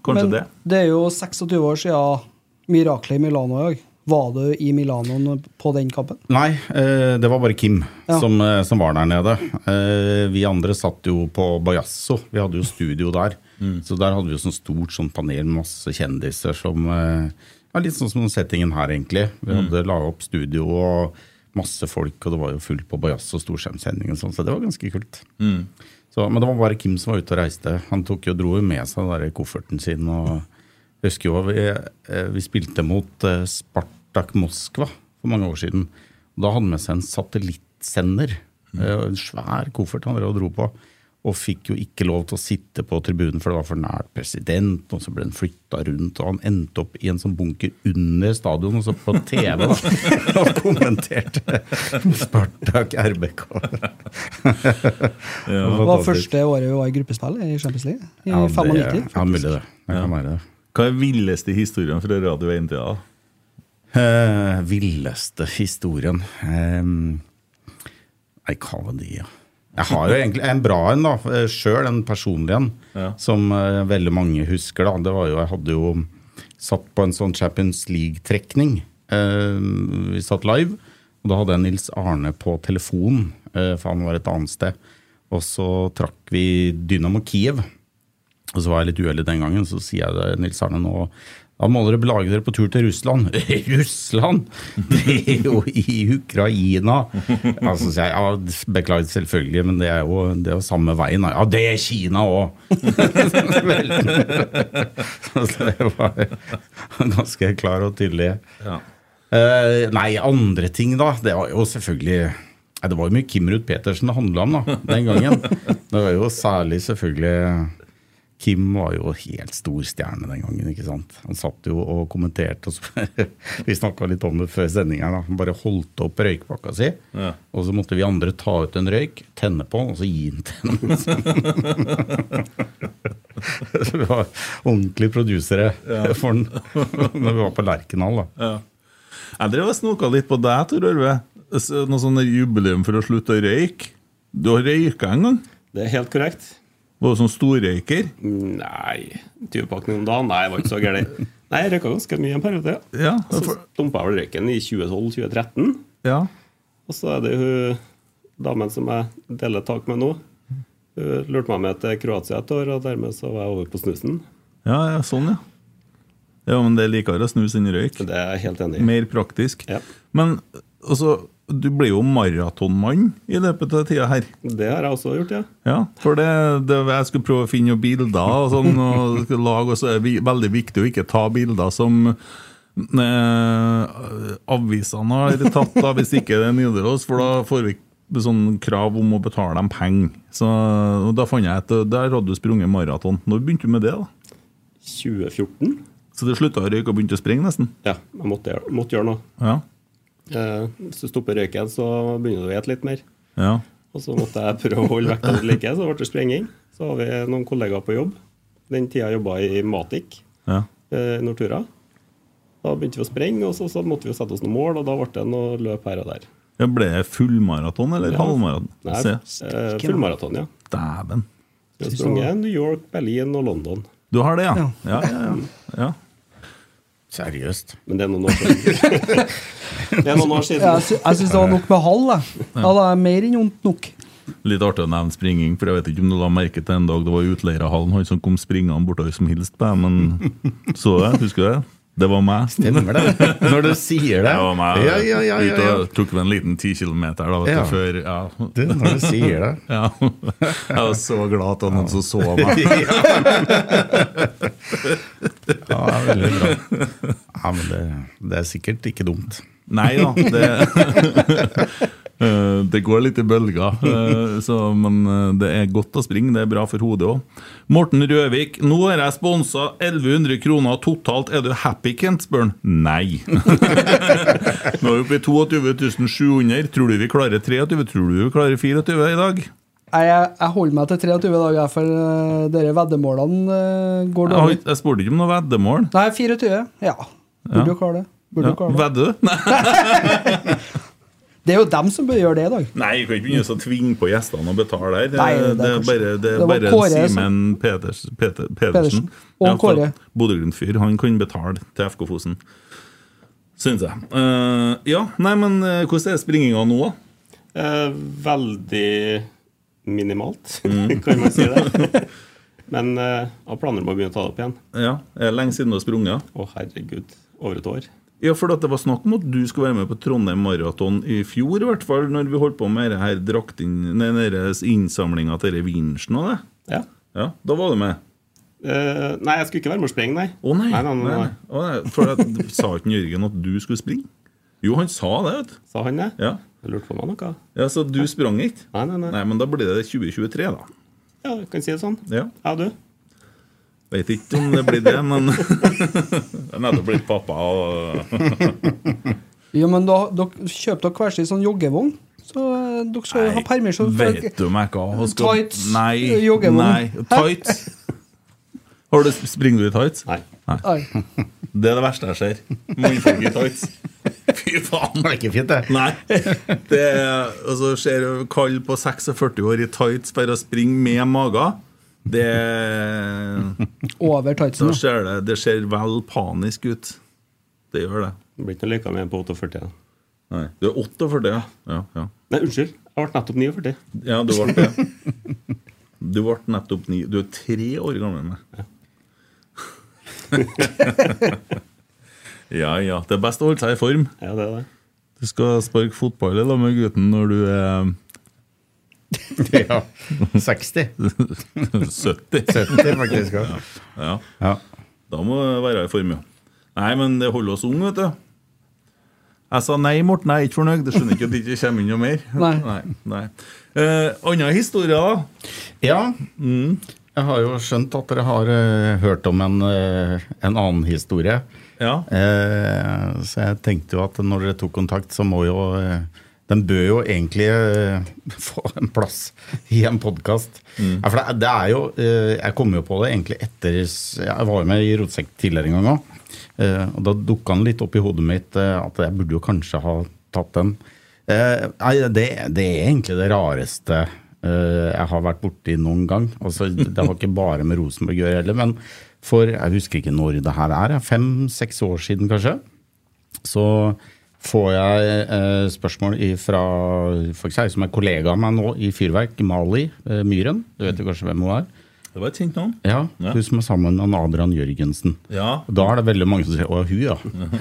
kanskje Men det. det er jo 26 år siden miraklet i Milano i dag. Var du i Milano på den kampen? Nei, eh, det var bare Kim Ja. som, eh, som var der nede. Eh, vi andre satt jo på Bajasso. Vi hadde jo studio der. Så der hadde vi jo sånn stort sånn panel, masse kjendiser som ja, Litt sånn som settingen her, egentlig. Vi hadde laga opp studio og masse folk, og det var jo fullt på Bajasso storskjermsending og sånn, så det var ganske kult. Så, men det var bare Kim som var ute og reiste. Han tok jo, dro jo med seg den der kofferten sin. og jeg husker jo vi, vi spilte mot eh, Spartak Moskva for mange år siden. Og da hadde han med seg en satellittsender. Mm. En svær koffert han drev og dro på. Og fikk jo ikke lov til å sitte på tribunen, for det var for nært president. Og så ble han flytta rundt, og han endte opp i en sånn bunker under stadion, og så på TV da, (laughs) og kommenterte Spartak RBK. (laughs) Ja. Det var første året vi var i gruppespill i Champions League. I Ja, det- 95. Ja, mulig det. Det kan være det. Hva er villeste historien fra Radio 1-tida? Eh, villeste historien eh, Nei, hva var det, ja? Jeg har jo egentlig en bra en, da. Sjøl, en personlig en, Ja. som uh, veldig mange husker. da. Det var jo, Jeg hadde jo satt på en sånn Champions League-trekning. Uh, vi satt live, og da hadde jeg Nils Arne på telefon, uh, for han var et annet sted. Og så trakk vi Dynamo Kiev. Og så var jeg litt uheldig den gangen, så sier jeg det, Nils Arne nå da må dere belage dere på tur til Russland. (laughs) Russland?! Det er jo i Ukraina! Altså, jeg ja, beklager selvfølgelig, men det er jo, det er jo samme veien. Ja, det er Kina òg! (laughs) så det var ganske klar og tydelig. Ja. Uh, nei, andre ting, da. Det var jo selvfølgelig nei, Det var jo mye Kim Ruud Petersen det handla om da, den gangen. Det var jo særlig selvfølgelig Kim var jo helt stor stjerne den gangen. ikke sant? Han satt jo og kommenterte. og så, (laughs) Vi snakka litt om det før sendinga. Han bare holdt opp røykpakka si, Ja. og så måtte vi andre ta ut en røyk, tenne på den, og så gi den til ham. (laughs) (laughs) Så vi var ordentlige produsere for den når vi var på Lerkendal. Ja. Jeg drev og snoka litt på deg, Tor Ørve. Noe sånn jubileum for å slutte å røyke. Du har røyka en gang? Det er helt korrekt. Var du sånn storrøyker? Nei 20 pakninger om dagen? Nei, det var ikke så gæren. Nei, jeg røyka ganske mye en periode. ja. Ja. Så dumpa jeg vel røyken i 2012-2013. ja. Og så er det hun damen som jeg deler tak med nå. Hun lurte meg med til Kroatia et år, og dermed så var jeg over på snusen. Ja, ja, sånn, ja. Ja, men det er likere å snus enn røyk. Det er jeg helt enig i. Mer praktisk. Ja. Men altså, du ble jo maratonmann i løpet av tida her. Det har jeg også gjort, ja. Ja, for det, det Jeg skulle prøve å finne noen bilder og sånn, og lage, og så er det veldig viktig å ikke ta bilder som eh, avisene har tatt, da, hvis ikke det er Nidaros, for da får vi sånn krav om å betale dem penger. Så Da fant jeg at der hadde du sprunget maraton. Når begynte du med det? da? 2014. Så det slutta å røyke og begynte å springe, nesten? Ja, jeg måtte, måtte gjøre noe. Ja. Eh, hvis du stopper røyken, så begynner du å ete litt mer. ja. Og så måtte jeg prøve å holde vekta litt like, så ble det sprenging. Så har vi noen kollegaer på jobb. Den tida jobba i Matic ja. I Nortura. Da begynte vi å sprenge, og så, så måtte vi sette oss noen mål, og da ble det noe løp her og der. Ja, Ble det fullmaraton eller Ja. halvmaraton? Nei, Se. eh, Fullmaraton, ja. Dæven. Vi har sprunget New York, Berlin og London. Du har det, ja? Ja. Ja, ja, ja. ja. Seriøst. Men det er noen år siden. (laughs) det er noen år siden. Jeg, jeg syns det var nok med halv. jeg. Ja, det er mer enn ondt nok. Litt artig å nevne springing, for jeg vet ikke om du la merke til en dag det var utleierhallen, han som kom springende bortover som hilste på deg, men (laughs) så det? Husker du det? Det var meg. Stemmer det? Når du sier det. Det var meg. Ja, ja, ja, ja, ja. og tok vi en liten ti kilometer da, vet Ja. før ja. Du, når du sier det. (laughs) ja. Jeg var så glad at (laughs) det var noen som så meg. Ja, veldig bra. Ja, men det, det er sikkert ikke dumt. Nei da, det (laughs) Eh, Det går litt i bølger, eh, så, men eh, det er godt å springe. Det er bra for hodet òg. Morten Røvik, nå har jeg sponsa 1100 kroner totalt. Er du happy, Kent? spør han. Nei. (laughs) nå er vi oppe i 22 700. Tror du vi klarer 23? Tror du vi klarer 24 i dag? Jeg, jeg holder meg til 23 dager, for uh, dere veddemålene uh, går dårlig. Jeg, jeg spurte ikke om noe veddemål. Nei, 24. Ja. Burde jo klare det. Burde Ja. Vedder du? Det er jo dem som bør gjøre det i dag. Nei, jeg kan ikke begynne å tvinge på gjestene å betale her. Nei, det det er bare, det er det bare Kåre Simen Peters, Peter, Pedersen. Pedersen. Og ja, Kåre. Bodø-Glimt-fyr. Han kan betale til FK Fosen. Syns jeg. Uh, ja, nei, men uh, hvordan er springinga nå, da? Uh, veldig minimalt, (laughs) kan man si det. Men jeg har planer om å begynne å ta det opp igjen. Ja, Er det lenge siden du har sprunget? Å, herregud. Over et år. Ja, for at det var snakk om at du skulle være med på Trondheim Maraton i fjor, i hvert fall, når vi holdt på med her denne innsamlinga til denne vinsjen og det. Ja. Ja, da var du med. Uh, nei, jeg skulle ikke være med å springe, nei. Å nei, nei, nei, nei, nei. Nei. For at, sa ikke Jørgen at du skulle springe? Jo, han sa det, vet du. Sa han det? Ja. Jeg lurte på meg noe. ja, Så du sprang ikke? Nei, nei, nei. Nei, men da blir det 2023, da. Ja, jeg kan si det sånn. Ja. Ja, du? Vet ikke om det blir det, men (laughs) Jeg er nettopp blitt pappa. Og... (laughs) ja, men da, dere kjøper dere hver sin sånn joggevogn. Så eh, dere skal nei, ha permisjon. Vet du meg hva? skal... Tights, Nei. joggevogn. nei. Tights. Har du, springer du i tights? Nei. Nei. (laughs) Det er det verste jeg ser. Mannfolk i tights. Fy faen. Det er ikke fint, det. Nei. Det er, altså, ser du kall på 46 år i tights for å springe med magen. Det Over tightsen. Da da. ser det, det ser vel panisk ut. Det gjør det. Det blir ikke noe leka med på 48. da. Nei. Du er 48, ja. Ja, ja. Nei, unnskyld. Jeg ble nettopp 49. ja du ble det. Du ble nettopp 9. Du er tre år gammel enn meg. (laughs) Ja ja. Det er best å holde seg i form. Ja, det er det. Du skal sparke fotball lag med gutten når du er (laughs) Ja. 60. 70. 70, faktisk. Ja. Ja. Ja. Da må du være i form, ja. Nei, men det holder oss unge, vet du. Jeg sa nei, Morten, jeg er ikke fornøyd. Det skjønner ikke at det ikke kommer inn noe mer. Nei. nei, nei. Eh, Andre historier, da? ja. Jeg har jo skjønt at dere har uh, hørt om en, uh, en annen historie. Ja. Eh, så jeg tenkte jo at når dere tok kontakt, så må jo eh, Den bør jo egentlig eh, (laughs) få en plass i en podkast. Ja, for det, det er jo eh, Jeg kom jo på det egentlig etter Jeg var jo med i Rotsekk tidligere en gang òg. og da dukka den litt opp i hodet mitt eh, at jeg burde jo kanskje ha tatt den. Eh, nei, det, det er egentlig det rareste eh, jeg har vært borti noen gang. Altså, det var ikke bare med Rosenborg å gjøre heller, men for jeg husker ikke når det her er, fem-seks år siden kanskje, så får jeg eh, spørsmål fra folk ei som er kollega av meg nå i Fyrverk, Mali eh, Myhren. Du vet jo kanskje hvem hun er? Det var et kjent navn. Ja, Ja. Hun som er sammen med Adrian Jørgensen. Ja. Da er det veldig mange som sier 'Å, hun, (laughs)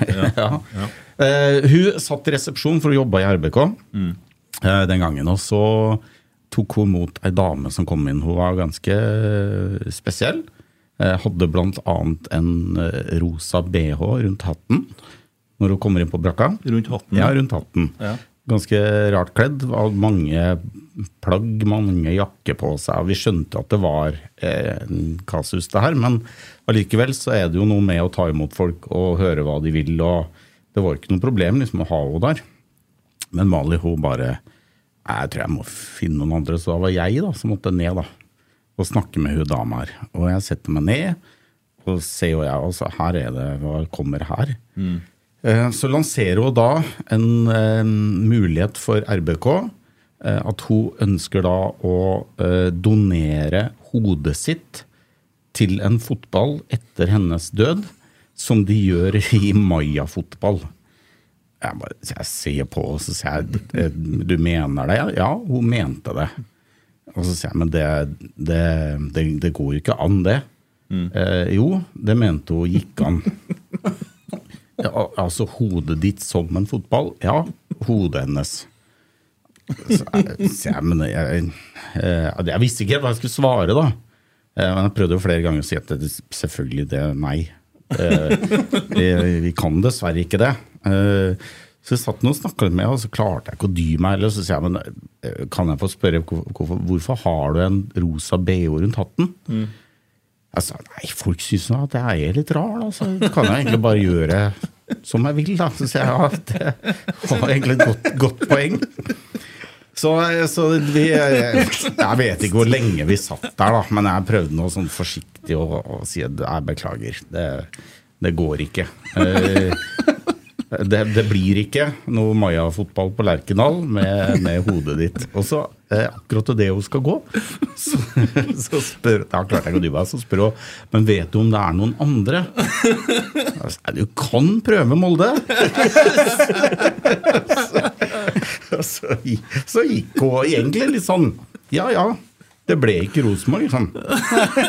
(laughs) ja'. ja. Eh, hun satt i resepsjon for å jobbe i RBK eh, den gangen. Og så tok hun mot ei dame som kom inn. Hun var ganske eh, spesiell. Eh, hadde annet en rosa bh rundt hatten når hun kommer inn på brakka. Rundt hatten. Ja, rundt hatten. Ja. Ganske rart kledd. Hadde mange plagg, mange jakker på seg. Vi skjønte at det var eh, en kasus, det her. Men allikevel så er det jo noe med å ta imot folk og høre hva de vil. og Det var ikke noe problem liksom, å ha henne der. Men Mali hun bare Jeg tror jeg må finne noen andre. Så da var jeg da, som måtte ned da, og snakke med hun dama her. Og jeg setter meg ned, og ser jo jeg altså, her er det, hva kommer her? Eh, Så lanserer hun da en eh, mulighet for RBK. eh, At hun ønsker da å eh, donere hodet sitt til en fotball etter hennes død, som de gjør i Maya-fotball. Jeg, bare, jeg ser på og så sier jeg, «Eh, du mener det? Ja, hun mente det. Og så sier jeg, men det, det, det, det går jo ikke an, det. Eh, jo, det mente hun gikk an. (laughs) Ja, altså hodet ditt som en fotball? Ja, hodet hennes. Så jeg, men jeg, jeg, eh, jeg visste ikke hva jeg skulle svare, da. Eh, Men jeg prøvde jo flere ganger å si at det, selvfølgelig det nei. Eh, vi, vi kan dessverre ikke det. Eh, Så jeg satt og snakka med henne, og så klarte jeg ikke å dy meg. Eller så sier jeg, men eh, kan jeg få spørre hvorfor, hvorfor har du en rosa bh rundt hatten? Jeg sa nei, folk syns nå at jeg er litt rar, da. Så kan jeg egentlig bare gjøre som jeg vil, da. Så sier jeg ja, det var egentlig et godt, godt poeng. Så, så vi Jeg vet ikke hvor lenge vi satt der, da. Men jeg prøvde noe sånn forsiktig å, å si at jeg beklager. Det, det går ikke. Eh, det, det blir ikke noe Maya-fotball på Lerkendal med, med hodet ditt. Og så, eh, akkurat til det hun skal gå, så, (laughs) så spør Da klarte jeg ikke å. Så spør hun Men vet du om det er noen andre. Altså, Du kan prøve Molde! (laughs) så, så, så gikk hun egentlig litt sånn Ja ja, det ble ikke Rosenborg, liksom.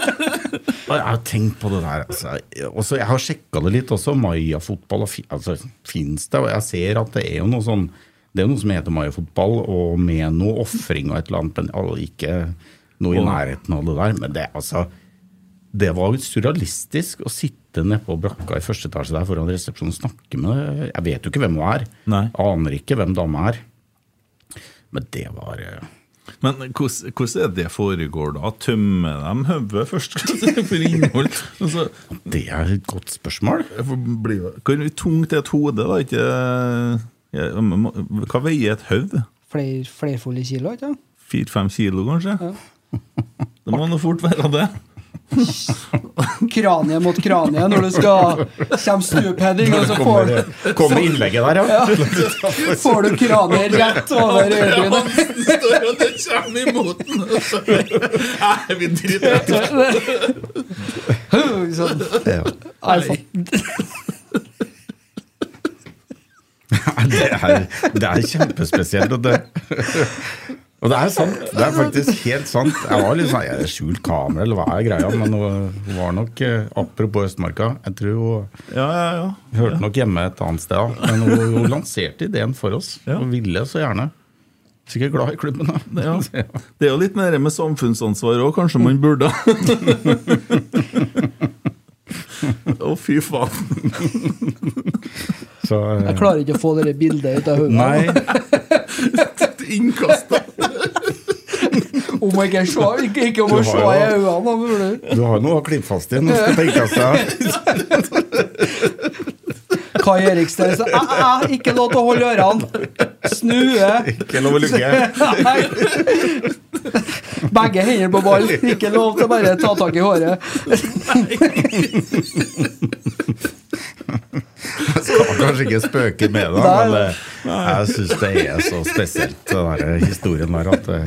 (laughs) Jeg har tenkt på det der. Altså. Også, jeg har sjekka det litt også. Maya-fotball altså, fins det? Og jeg ser at det er jo noe sånn Det er jo noe som heter Maya-fotball, og med noe ofring og et eller annet, men altså, ikke noe i nærheten av det der. Men det, altså, det var surrealistisk å sitte nede på brakka i første etasje der foran resepsjonen og snakke med. Jeg vet jo ikke hvem hun er. Nei. Aner ikke hvem dama er. Men det var eh, Men hvordan, er det foregår da? Tømmer de hodet først for innhold? Altså, Det er et godt spørsmål. Hvor tungt er et hode, da? Ikke Hva veier et hode? Fler, flerfoldige kilo, ikke sant? Fire-fem kilo, kanskje? Det må nå fort være det. (laughs) Kranie mot kranie når du skal Kjem stupheading, og så får du, Kommer innlegget der, ja. får du kraniet rett over øyebrynet. står og det kommer imot den. og så- Nei, vi. Sånn. ja. Det er, det er kjempespesielt. Og det, og det er sant. Det er faktisk (laughs) helt sant. Jeg var litt sånn, er skjult kamera, eller hva er greia? Men hun var nok, eh, apropos Østmarka, jeg tror hun Ja, ja, ja. hørte nok hjemme et annet sted. Men hun, hun lanserte ideen for oss, Ja. og ville så gjerne. Sikkert glad i klubben, da. Ja. (laughs) Det er jo litt mer med samfunnsansvar òg, kanskje man burde. (laughs) Å, fy faen. Så, uh... Jeg klarer ikke å få det bildet ut av hodet. Nei, Innkasta. Om jeg ikke se Ikke, ikke om å Du se i øynene. da, du. Du har noe å klippe fast i. Nå skal på seg (laughs) Kai Eriksen sa æ, æ, æ, Ikke lov til å holde ørene. Snue. Ikke lov å lukke. (laughs) Begge hender på ball. Ikke lov til å bare ta tak i håret. Jeg kanskje ikke spøke med det, men det, jeg syns det er så spesielt, den der historien der, at det,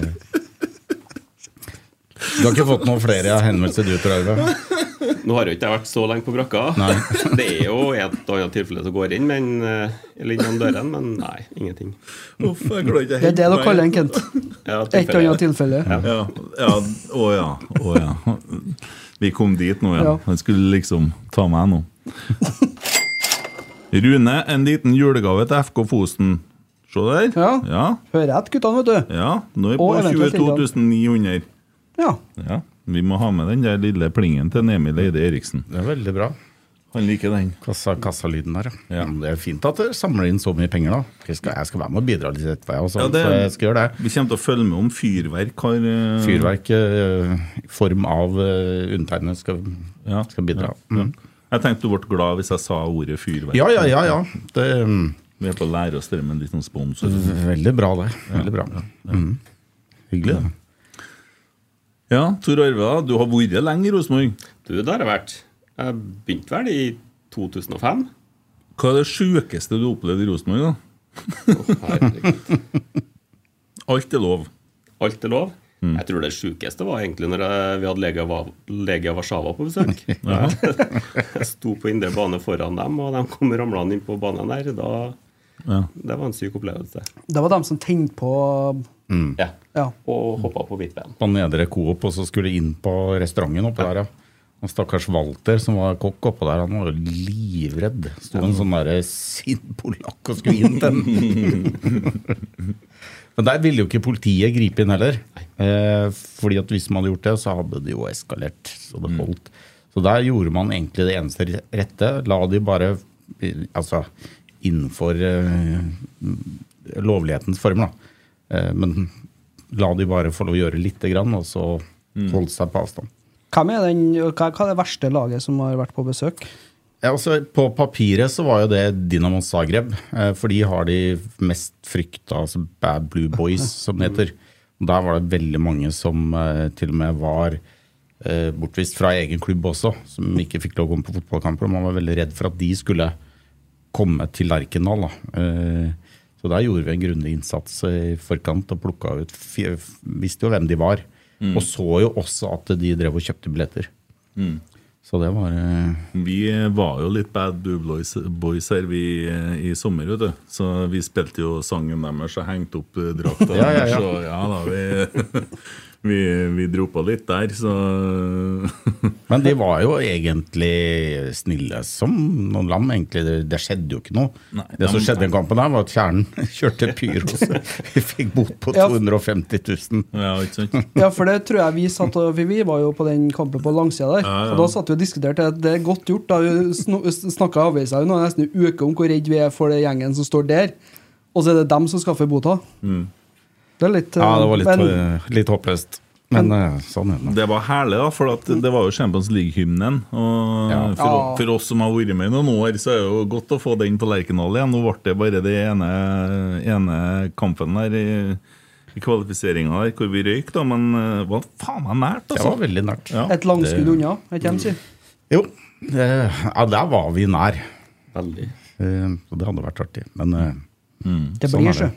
Du har ikke fått noen flere henvendelser du, tror Arve? Nå har jo ikke jeg vært så lenge på brakka. Nei. (laughs) Det er jo et og annet tilfelle som går inn, men eh, eller innom døren, men nei, ingenting. Uff, jeg ikke Det er det du kaller en Kent. Ja, Et eller annet tilfelle. Ja, ja, å ja, å ja. Vi kom dit nå, ja. Ja. Han skulle liksom ta meg nå. Rune, en liten julegave til FK Fosen. Se der. Ja. Ja, Hører etter guttene, vet du. ja. Nå er vi på eventuelt 22 900. Ja. Ja, vi må ha med den der lille plingen til Emil Eide Eriksen. Det er veldig bra. Han liker den. Kassa, kassalyden der, ja. Ja. Det er fint at dere samler inn så mye penger, da. Jeg skal, jeg skal være med og bidra litt, etterpå, jeg også, Ja, det- så jeg skal gjøre det. Vi kommer til å følge med om fyrverk har uh... Fyrverk i i form av uh, undertegnede skal, Ja. skal bidra. Ja. Mm. Jeg tenkte du ble glad hvis jeg sa ordet fyrverk. Ja, ja, ja. ja. Det er mm, Vi er på å lære oss det med en liten sponsor. veldig bra, det. Veldig bra. Mm. Hyggelig, det. Ja, Tor Arve, du har vært lenge i Rosenborg. Du, det har jeg vært. Jeg begynte vel i 2005. Hva er det sjukeste du opplevde i Rosenborg? da? Oh. (laughs) Alt er lov. Alt er lov. Jeg tror det sjukeste var egentlig når jeg, vi hadde Legia, Va- Legia Warszawa på besøk. (laughs) jeg sto på indre bane foran dem, og de kom ramlende inn på banen der. Da, Ja. det var en syk opplevelse. Det var dem som tenkte på Ja. Ja. Og hoppa på hvitveien. På Nedre Coop, og så skulle inn på restauranten oppe der, ja. Og stakkars Walter, som var kokk oppå der, han var jo livredd. Sto en sånn derre sint polakk og skulle inn til den. (laughs) Men der ville jo ikke politiet gripe inn heller. Eh, fordi at hvis man hadde gjort det, så hadde det jo eskalert. Så det holdt. Så der gjorde man egentlig det eneste rette. La de bare Altså innenfor eh, lovlighetens form, da. Eh, men la de bare få lov å gjøre lite grann, og så holde seg på avstand. Hvem er den, hva, hva er det verste laget som har vært på besøk? Ja, altså, på papiret så var jo det Dinamo Zagreb, eh, for de har de mest frykta, altså Bad Blue Boys, (laughs) som det heter. Der var det veldig mange som eh, til og med var eh, bortvist fra egen klubb også, som ikke fikk lov å komme på fotballkamper. og Man var veldig redd for at de skulle komme til Lerkendal. da. Så der gjorde vi en grundig innsats i forkant og plukka ut Visste jo hvem de var. Og så jo også at de drev og kjøpte billetter. Så det var eh, Vi var jo litt bad boys, boys her vi, eh, i sommer, vet du. Så vi spilte jo sangen deres og hengte opp eh, drakta (laughs) Ja, ja, ja. Så ja da, vi, (laughs) vi, vi dro på litt der, så (laughs) Men de var jo egentlig snille som noen lam. egentlig. Det, det skjedde jo ikke noe. Nei, det som skjedde i den kampen, der var at Kjernen (laughs) kjørte pyro. så (laughs) Vi fikk bot på 250 000. Ja, ikke sant? Ja, for det tror jeg vi satt og Vi var jo på den kampen på langsida der. Ja, ja. Og da satt vi og diskuterte at det er godt gjort. da Vi snakka avisa jo nesten en uke om hvor redd vi er for den gjengen som står der. Og så er det dem som skaffer bota. Det er litt Ja, det var litt, men, eh, litt håpløst. Men men sånn er det. Det var herlig, da, for at det var jo Champions League-hymnen. Og Ja. for, for oss som har vært med i noen år, så er det jo godt å få den på Lerkendal igjen. Nå ble det bare det ene, ene kampen der i, i kvalifiseringa der hvor vi røyk, da, men eh, det var faen meg nært, Det altså. var veldig nært. Ja. Et langskudd Det- unna, ikke hvem sier. Jo, ja, der var vi nær. Veldig. Eh, det hadde vært artig. Men eh, Det Sånn blir er det.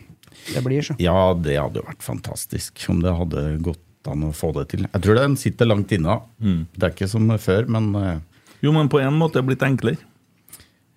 Det blir så. ja, det hadde jo vært fantastisk om det hadde gått an å få det til. Jeg tror den sitter langt inne. Mm. Det er ikke som før, men eh, Jo, men på en måte er det blitt enklere.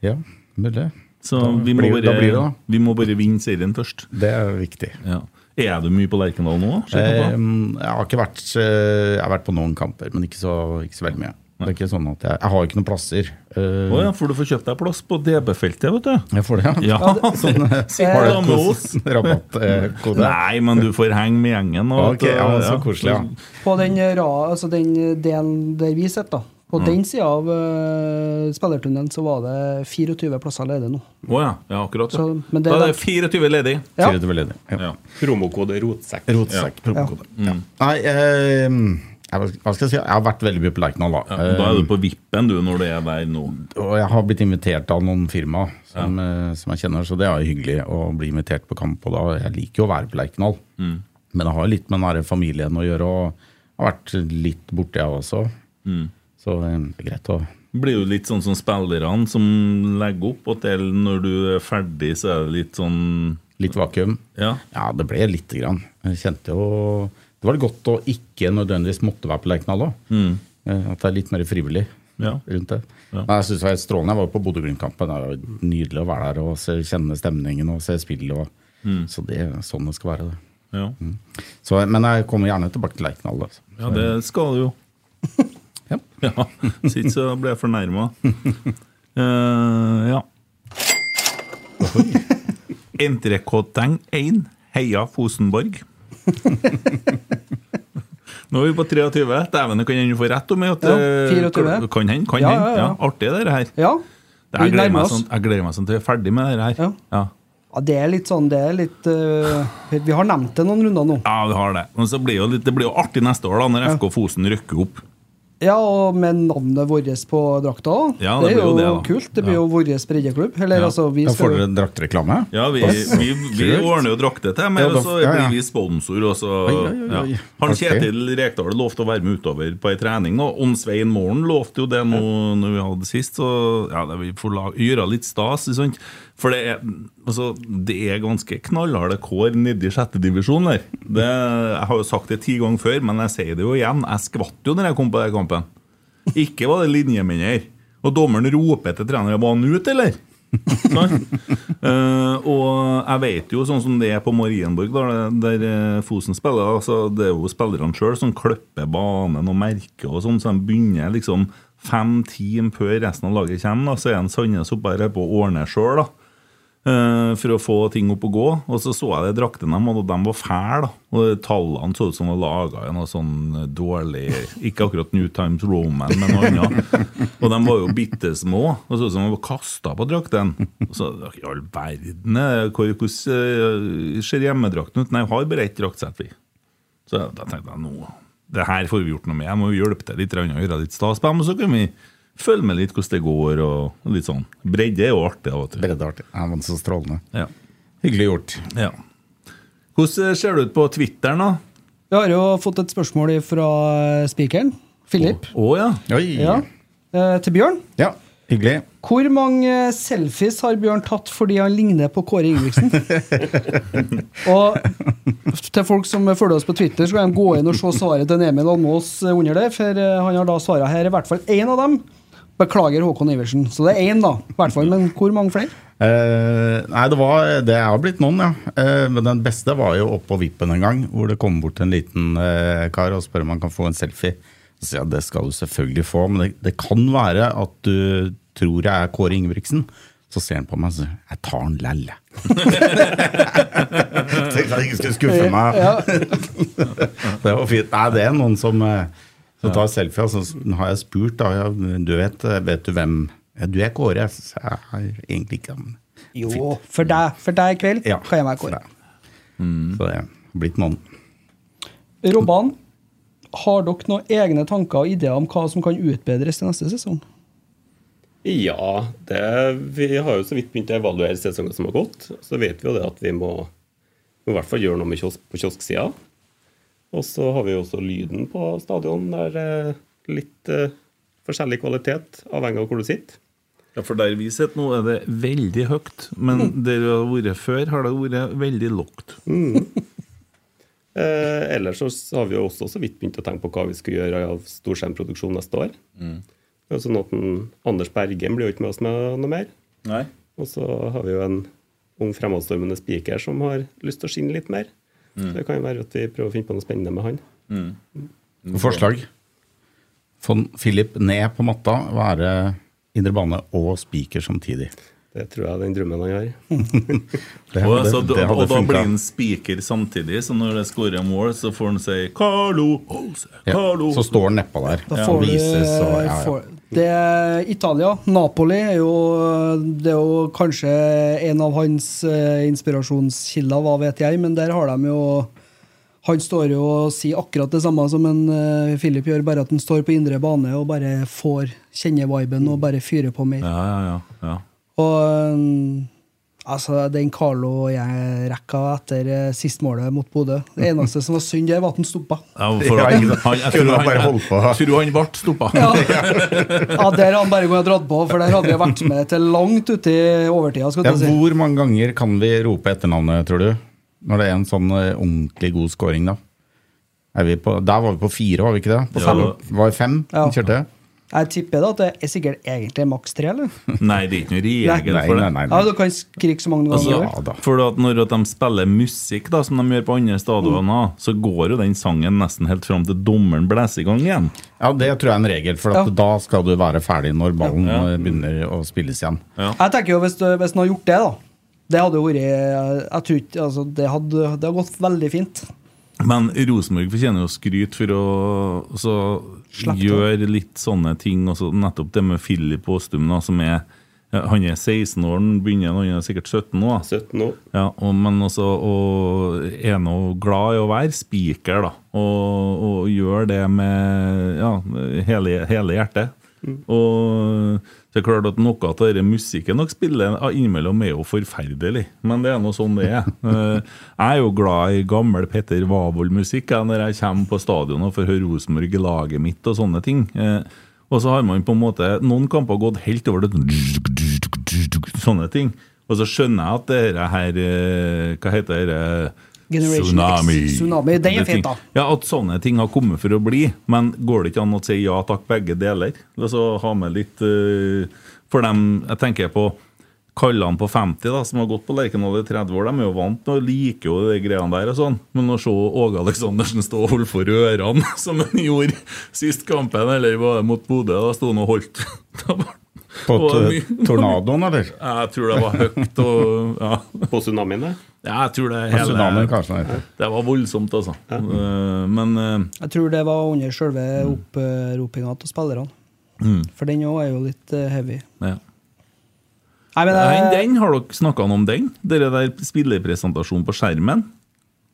ja, mulig. Så Da vi, må blir- bare, blir det vi må bare vinne serien først. Det er viktig. Ja. Er du mye på Lerkendal nå? Eh, jeg har ikke vært eh, Jeg har vært på noen kamper, men ikke så, ikke så veldig mye. Det er ikke sånn at Jeg, jeg har ikke noen plasser. Uh, oh ja, for du får kjøpt deg plass på DB-feltet, vet du. Jeg får det, ja. Ja, (laughs) Sånn, eh, har du en et kos- rabattkode? Nei, men du får henge med gjengen. Og, Ok, ja, så koselig, ja. På den, ra, altså den delen der vi sitter, da, På den sida av uh, spillertunnelen så var det 24 plasser ledig nå. Oh, ja. ja, akkurat. Ja. Så- men det da er det 24 ledig. Ja. 24 ledig. Ja. Ja. Promokode rotsekk. Rotsekk, promokode. Ja. Nei, eh, jeg, hva skal jeg si? Jeg har vært veldig mye på Lerkendal, da. Ja, da er du på vippen du når du er der nå. Og jeg har blitt invitert av noen firma som, ja. som jeg kjenner, så det er jo hyggelig å bli invitert på kamp. Og da, jeg liker jo å være på Lerkendal, Mm. men det har litt med den familien å gjøre. Og jeg har vært litt borte, jeg også. Mm. Så eh, det er greit å Blir jo litt sånn som spillerne som legger opp, og til når du er ferdig, så er det litt sånn Litt vakuum. Ja. Ja, det ble lite grann. Jeg kjente jo Det var godt å ikke nødvendigvis måtte være på Lerkendal òg. At det er litt mer frivillig Mm. Ja. rundt det. Ja. Men jeg synes det var helt strålende. Jeg var på Bodø-Glimt-kampen. Det var nydelig å være der og se, kjenne stemningen og se spillet. Og, Mm. Så det er sånn det skal være. det. Ja. Så, men jeg kommer gjerne tilbake til Lerkendal. Altså. ja, det skal du jo. (laughs) Ja. (laughs) Ja, Så ikke så ble jeg fornærma. (laughs) ja. Entrecôteng 1. Heia Fosenborg. Nå er vi på 23. Dæven, kan hende du får rett om at Ja, eh, 24. Kan hende. Kan Ja, ja, ja. Ja, artig, det her. Ja. Det, jeg, gleder meg sånn, jeg gleder meg sånn til vi er ferdig med det her. Ja. Ja. det er litt sånn Det er litt uh, Vi har nevnt det noen runder nå. Ja, vi har det. Men så blir jo litt, det blir jo artig neste år, da, når. FK Fosen rykker opp. Ja, og med navnet vårt på drakta. Ja, det, det er blir jo det, kult. Det blir Ja. jo vår breddeklubb. Eller Ja. altså, vi får dere draktreklame. Ja, vi, vi, vi ordner jo drakter til, men Ja, da- så ja, ja. blir vi sponsor. Og så, Oi, oi, oi, oi. ja. Han. Kjetil Rekdal lovte å være med utover på ei trening nå. Om Morgen lovte jo det nå når vi hadde sist, så ja, det, vi får gjøre litt stas. sant? For det er, altså, det er ganske knallharde kår nedi sjette divisjon der. Det, jeg har jo sagt det ti ganger før, men jeg sier det jo igjen. Jeg skvatt jo når jeg kom på den kampen. Ikke var det linjemenn her. Og dommeren roper til treneren. Var han ute, eller? Sånn. (laughs) Uh, og jeg vet jo, sånn som det er på Marienborg, der, der eh, Fosen spiller, altså, det er jo spillerne sjøl som klipper banen og merker og sånn, så de begynner liksom fem timer før resten av laget kommer. Da, så er en Sandnes oppe her på å ordne sjøl, da. Eh, for å få ting opp og gå. Og så så jeg det draktene og de var fæle. Og tallene så ut som de laga i noe sånn dårlig Ikke akkurat New Times Roman, men noe annet. Og de var jo bitte små. Og så ut som de var kasta på drakten. Og så I all verden, eh, hvor- hvordan eh, ser hjemmedrakten ut? Nei, jeg har bare ett draktsett, vi. Så da tenkte jeg nå Det her får vi gjort noe med. Jeg må jo hjelpe til litt, og gjøre litt stas på dem, og så kan vi følge med litt hvordan det går. og litt sånn. Bredde er jo artig. av og til. artig. Ja, men så strålende. Ja. Hyggelig gjort. Ja. Hvordan ser det ut på Twitteren, da? Vi har jo fått et spørsmål fra spikeren. Philip. Å ja. Oi. Ja. Eh, til Bjørn. Ja, hyggelig. Hvor mange selfies har Bjørn tatt fordi han ligner på Kåre Ingebrigtsen? (laughs) og til folk som følger oss på Twitter, så kan de gå inn og se svaret til Emil Almås under det. For eh, han har da svara her, i hvert fall én av dem. Beklager Håkon Iversen. Så det er én, da. I hvert fall, Men hvor mange flere? Eh, nei, det var Det har blitt noen, ja. Eh, men den beste var jo oppå vippen en gang, hvor det kom bort en liten eh, kar og spør om han kan få en selfie. Så sier jeg det skal du selvfølgelig få, men det, det kan være at du tror jeg er Kåre Ingebrigtsen. Så ser han på meg og sier jeg tar den Jeg (laughs) Tenkte jeg ikke skulle skuffe meg. (laughs) Det var fint. Nei, det er noen som, eh, tar tar selfie. Og så har jeg spurt, da. Ja, du vet, vet du hvem ja, Du er Kåre. Så jeg har egentlig ikke men Jo, for deg, for deg i kveld Ja. kan jeg være Kåre. Så det har blitt noen. Robban, har dere noen egne tanker og ideer om hva som kan utbedres til neste sesong? Ja, det, vi har jo så vidt begynt å evaluere sesongen som har gått. Så vet vi jo det at vi må, må i hvert fall gjøre noe med kiosk, på kiosksida. Og så har vi også lyden på stadion. Der er litt eh, forskjellig kvalitet, avhengig av hvor du sitter. Ja, For der vi sitter nå, er det veldig høyt. Men der vi har vært før, har det vært veldig lågt. (laughs) Eh, ellers så har vi jo også så vidt begynt å tenke på hva vi skal gjøre av storskjermproduksjon neste år. Så sånn at Anders Bergen blir jo ikke med oss med noe mer. Nei. Og så har vi jo en ung fremadstormende spiker som har lyst til å skinne litt mer. Så det kan jo være at vi prøver å finne på noe spennende med han. Forslag. Få Philip ned på matta, være indre bane og spiker samtidig. Det tror jeg er den drømmen han har. (laughs) Det, Og, det, så, det og hadde da blir han spiker samtidig, så når det scorer mål, så får han si 'Carlo Holse', Ja, Carlo så står han nedpå der Da får du vises og ja, ja. får- Det er Italia. Napoli er jo, det er jo kanskje en av hans eh, inspirasjonskilder, hva vet jeg, men der har de jo Han står jo og sier akkurat det samme som en eh, Philip gjør, bare at han står på indre bane og bare får kjenne viben og bare fyrer på mer. Ja, ja, ja. ja. Og um, altså, den Carlo jeg rekka etter eh, sistmålet mot Bodø Det eneste som var synd det var at han stoppa. Ja, for Ja, sant. han, jeg Kunne tror han bare han, holdt på. tror han ble stoppa. Ja. ja, der har han bare gått og dratt på, for der hadde vi vært med til langt uti overtida. skal Ja, du si. hvor mange ganger kan vi rope etternavnet, tror du? Når det er en sånn eh, ordentlig god scoring, da? Er vi på, der var vi på fire, var vi ikke det? På fem? det Var det fem Ja. vi kjørte? Jeg tipper da at det er sikkert egentlig maks tre, eller? (laughs) Nei, det er ikke noe regel Nei, for det. nei, nei. Ja, Du kan skrike så mange Altså, ganger. Ja da. for at når at de spiller musikk, da, som de gjør på andre stadioner, så går jo den sangen nesten helt fram til dommeren blåser i gang igjen. Ja, det tror jeg er en regel, for at Ja. da skal du være ferdig når ballen Ja. begynner å spilles igjen. Jeg tenker jo hvis, du- hvis han har gjort det, da Det hadde jo vært Jeg tror ikke altså, det, hadde, det hadde gått veldig fint. Men Rosenborg fortjener jo skryt for å så Slipp det. litt sånne ting. Også nettopp det med Philip Aastum, som er Han er 16 år, han begynner, han er sikkert 17 nå. 17 år. Ja, og, men også og er nå glad i å være spiker, da. Og, og gjør det med ja, hele, hele hjertet. Og det er klart at noe av denne musikken dere spiller innimellom, er jo forferdelig. Men det er nå sånn det er. (laughs) Eh, Jeg er jo glad i gammel Petter Wavold-musikk når jeg kommer på stadion og får høre Rosenborg i laget mitt og sånne ting. Eh, Og så har man på en måte noen kamper gått helt over det sånne ting. Og så skjønner jeg at det her eh, Hva heter det? Tsunami. X. Tsunami, den er fint, da. Ja, At sånne ting har kommet for å bli. Men går det ikke an å si ja takk, begge deler? Altså ha med litt uh, For dem Jeg tenker på Kallene på 50 da, som har gått på Lerkendal i 30 år, de er jo vant og liker jo de greiene der. og sånn. Men å se Åge Aleksandersen stå og holde for ørene, (laughs) som han gjorde sist kampen, eller var det mot Bodø, da sto han og holdt (laughs) Da var- På t- (laughs) tornadoen, eller? Jeg tror det var høyt og ja. På tsunamien, det. ja, jeg tror det Tsunamien, hele kanskje nei. Det var voldsomt, altså. Ja. Men eh, Jeg tror det var under selve oppropinga til spillerne. For den òg er jo litt eh, heavy. ja. Nei, men Nei, eh, den, Har dere snakka om den? Dere der spillerpresentasjonen på skjermen?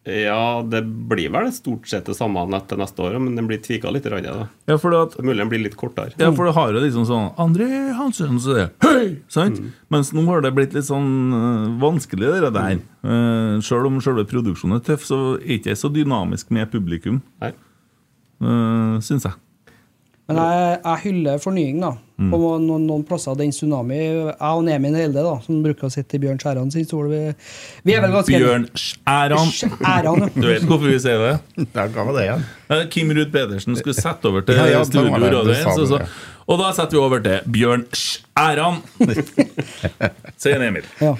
Ja, det blir vel stort sett det samme nettet neste år, men den blir tvika litt. grann, Da. Ja, for at Det mulig den blir litt kortere. Ja, for det har jo liksom sånn André Hansen, så det Hei! Sant? Mens nå har det blitt litt sånn øh, vanskelig, det der. Uh, Sjøl om selve produksjonen er tøff, så er ikke jeg så dynamisk med publikum, Nei. uh, syns jeg. Men jeg, jeg hyller fornying, da. Mm. På noen, noen plasser. Den tsunami Jeg og Nemin Helde, da, som bruker å sitte i Bjørn Skjæran sin stol, vi, vi er vel ganske Bjørn Skjæran. Skjæran, Du vet hvorfor vi sier det? Der ga vi det igjen. Eh, Kim Ruud Pedersen skulle sette over til Ja, ja, Studio sa 1, så, så, og da setter vi over til Bjørn Skjæran. (laughs) Sier Emil. Ja.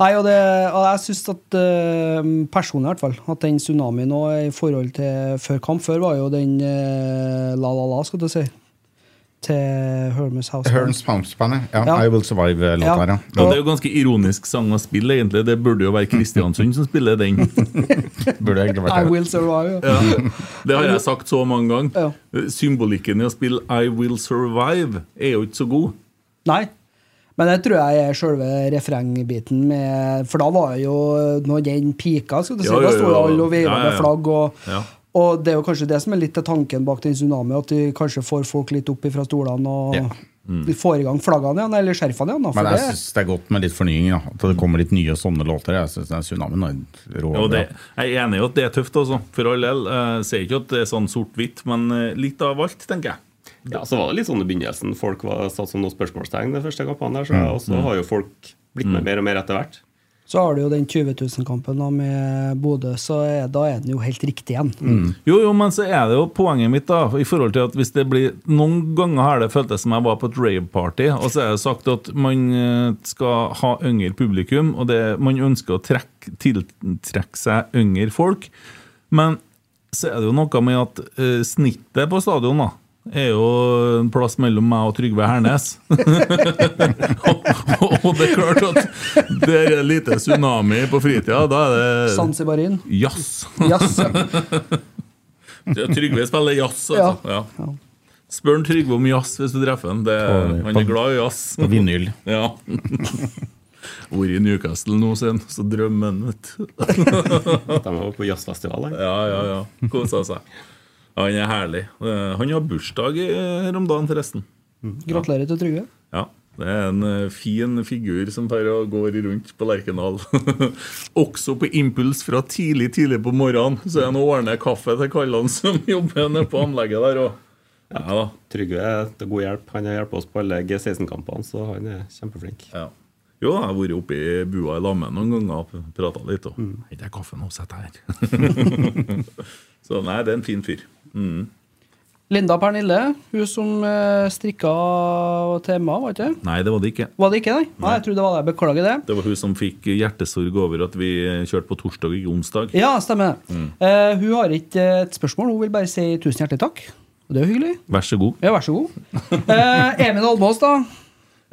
Nei, og, det, og jeg syns at eh, personlig i hvert fall, at den tsunamien nå i forhold til før kamp Før var jo den eh, La La La, skal du si, til Hermes Pumpspannet. Ja, Ja. I Will Survive-låta Ja. her, ja. Ja, det er jo ganske ironisk sang å spille, egentlig. Det burde jo være Kristiansund som spiller den. (laughs) Burde egentlig I vært det. Will Survive. Ja. Ja, det har jeg sagt så mange ganger. Ja. Symbolikken i å spille I Will Survive er jo ikke så god. Nei. Men det tror jeg er selve refrengbiten med For da var jo når den pika, skal du si, Ja, ja, da sto alle og veiva Ja, ja, ja. med flagg. Og, Ja. Og det er jo kanskje det som er litt av tanken bak den tsunamien, at de kanskje får folk litt opp fra stolene og Ja. de får i gang flaggene igjen, eller skjerfene igjen. Da, for Men jeg det, syns det er godt med litt fornying. da. At det kommer litt nye sånne låter. Jeg synes den Tsunamien er rå. Jo, det, jeg er enig i at det er tøft, altså. For all del. Jeg sier ikke at det er sånn sort-hvitt, men eh, litt av alt, tenker jeg. Ja, så var det litt sånn i begynnelsen. Folk var satt som noen spørsmålstegn de første kampene. der, så, Mm. Og så har jo folk blitt med mer og mer etter hvert. Så har du jo den 20 000-kampen da med Bodø, så er, da er den jo helt riktig igjen. Mm. Jo, jo, men så er det jo poenget mitt, da, i forhold til at hvis det blir Noen ganger har det føltes som jeg var på et rave-party, og så er det sagt at man eh, skal ha yngre publikum, og det, man ønsker å trekke, tiltrekke seg yngre folk. Men så er det jo noe med at uh, snittet på stadion, da er jo en plass mellom meg og Trygve Hernes. og, (laughs) og det er klart at det er en lite tsunami på fritida. Da er det Zanzibarin. jazz. Jazz. Ja, Trygve spiller jazz, altså. Ja. Ja. Spør Trygve om jazz hvis du treffer ham. Han er glad i jazz. På vinyl. Ja. (laughs) Vært i Newcastle nå siden, så drømmer han, vet du. De var på jazzfestival. Ja, ja, ja. Kosa seg. Han er herlig. Eh, Han har bursdag her om dagen, forresten. Gratulerer til Trygve. Ja. Det er en eh, fin figur som tar og går rundt på Lerkendal. (laughs) Også på impuls fra tidlig tidlig på morgenen. Så er han og ordner kaffe til kallene som (laughs) jobber nede på anlegget der òg. Ja. Trygve er til god hjelp. Han har hjulpet oss på alle G16-kampene, så han er kjempeflink. Ja. Jo, jeg har vært oppe i bua i lammet noen ganger og prata litt. Og Henter jeg kaffe nå, sett her. (laughs) Så nei, det er en fin fyr. Mm. Linda Pernille, hun som uh, strikka Emma, var ikke det? Nei, det var det ikke. Var det ikke, nei? nei? Jeg trodde det var det. Beklager det. Det var hun som fikk hjertesorg over at vi kjørte på torsdag ikke onsdag. Ja, stemmer. Eh, hun har ikke et spørsmål, hun vil bare si tusen hjertelig takk. Og det er jo hyggelig. Vær så god. Ja, vær så god. uh, Emil Almås, da.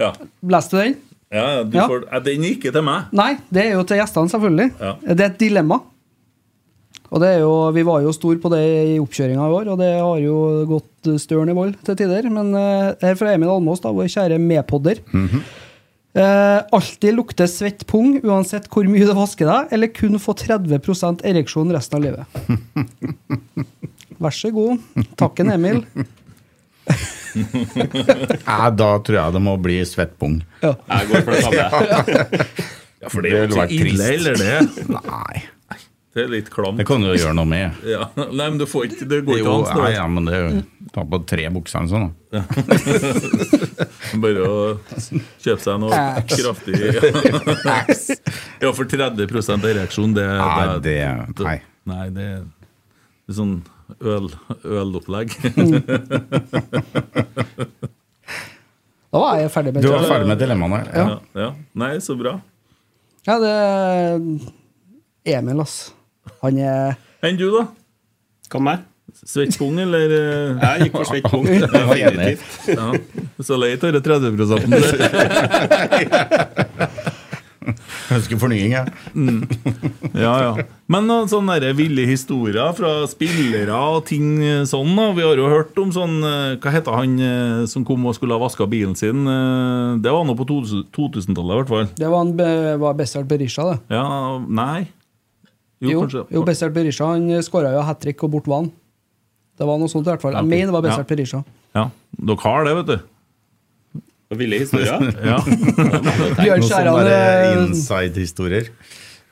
Ja, Leste du den? ja du Ja. Får, Den gikk ikke til meg. Nei, det er jo til gjestene, selvfølgelig. Ja. Det er et dilemma. Og det er jo, Vi var jo stor på det i oppkjøringa i år, og det har jo gått støren i vold til tider. Men uh, her fra Emil Almås, da, vår kjære medpodder. Eh, alltid lukte svett pung uansett hvor mye du vasker deg, eller kun få 30% ereksjon resten av livet. (laughs) Vær så god. Takken, Emil. (laughs) Ja, da tror jeg det må bli svettpung. Ja. Jeg går for det samme. (laughs) Ja, For det er jo ikke ille, trist. eller det? Nei, Det er litt klamt. det kan du jo gjøre noe med. (laughs) Ja. Nei, men du får ikke Det går ikke an. nei, ja, men det er jo Ta på tre bukser eller sånn. da. (laughs) Bare å kjøpe seg noe Ax. kraftig. (laughs) Ja, for 30% ereksjon, det, Nei, det Nei. Nei, det er sånn øl, ølopplegg. Da var jeg ferdig med Du var ferdig med dilemmaene? Ja. Ja, ja. Nei, så bra. Ja, det er Emil, ass. Han er Enn du, da? Hva med? Svettpung, eller? eh, Jeg gikk for svett punkt. Jeg var enig. Definitivt. Ja. Så leit denne 30 Ønsker fornying, jeg. Ja, ja. Men noen sånne ville historier fra spillere og ting sånn, da. Vi har jo hørt om sånn eh, Hva heter han eh, som kom og skulle ha vaska bilen sin? Eh, Det var nå på 2000-tallet, i hvert fall. Det var, han, var Bessart Berisha, det. Ja, nei Jo, Jo, kanskje. jo Bessert Berisha han skåra jo hat trick og bort vann. Det var noe sånt i hvert fall. Jeg mener det var Bessert Ja. Berisha. Ja, Dere har det, vet du. Ville historier. (laughs) Ja. Bjørn Noen sånne Skjæran eh, inside-historier.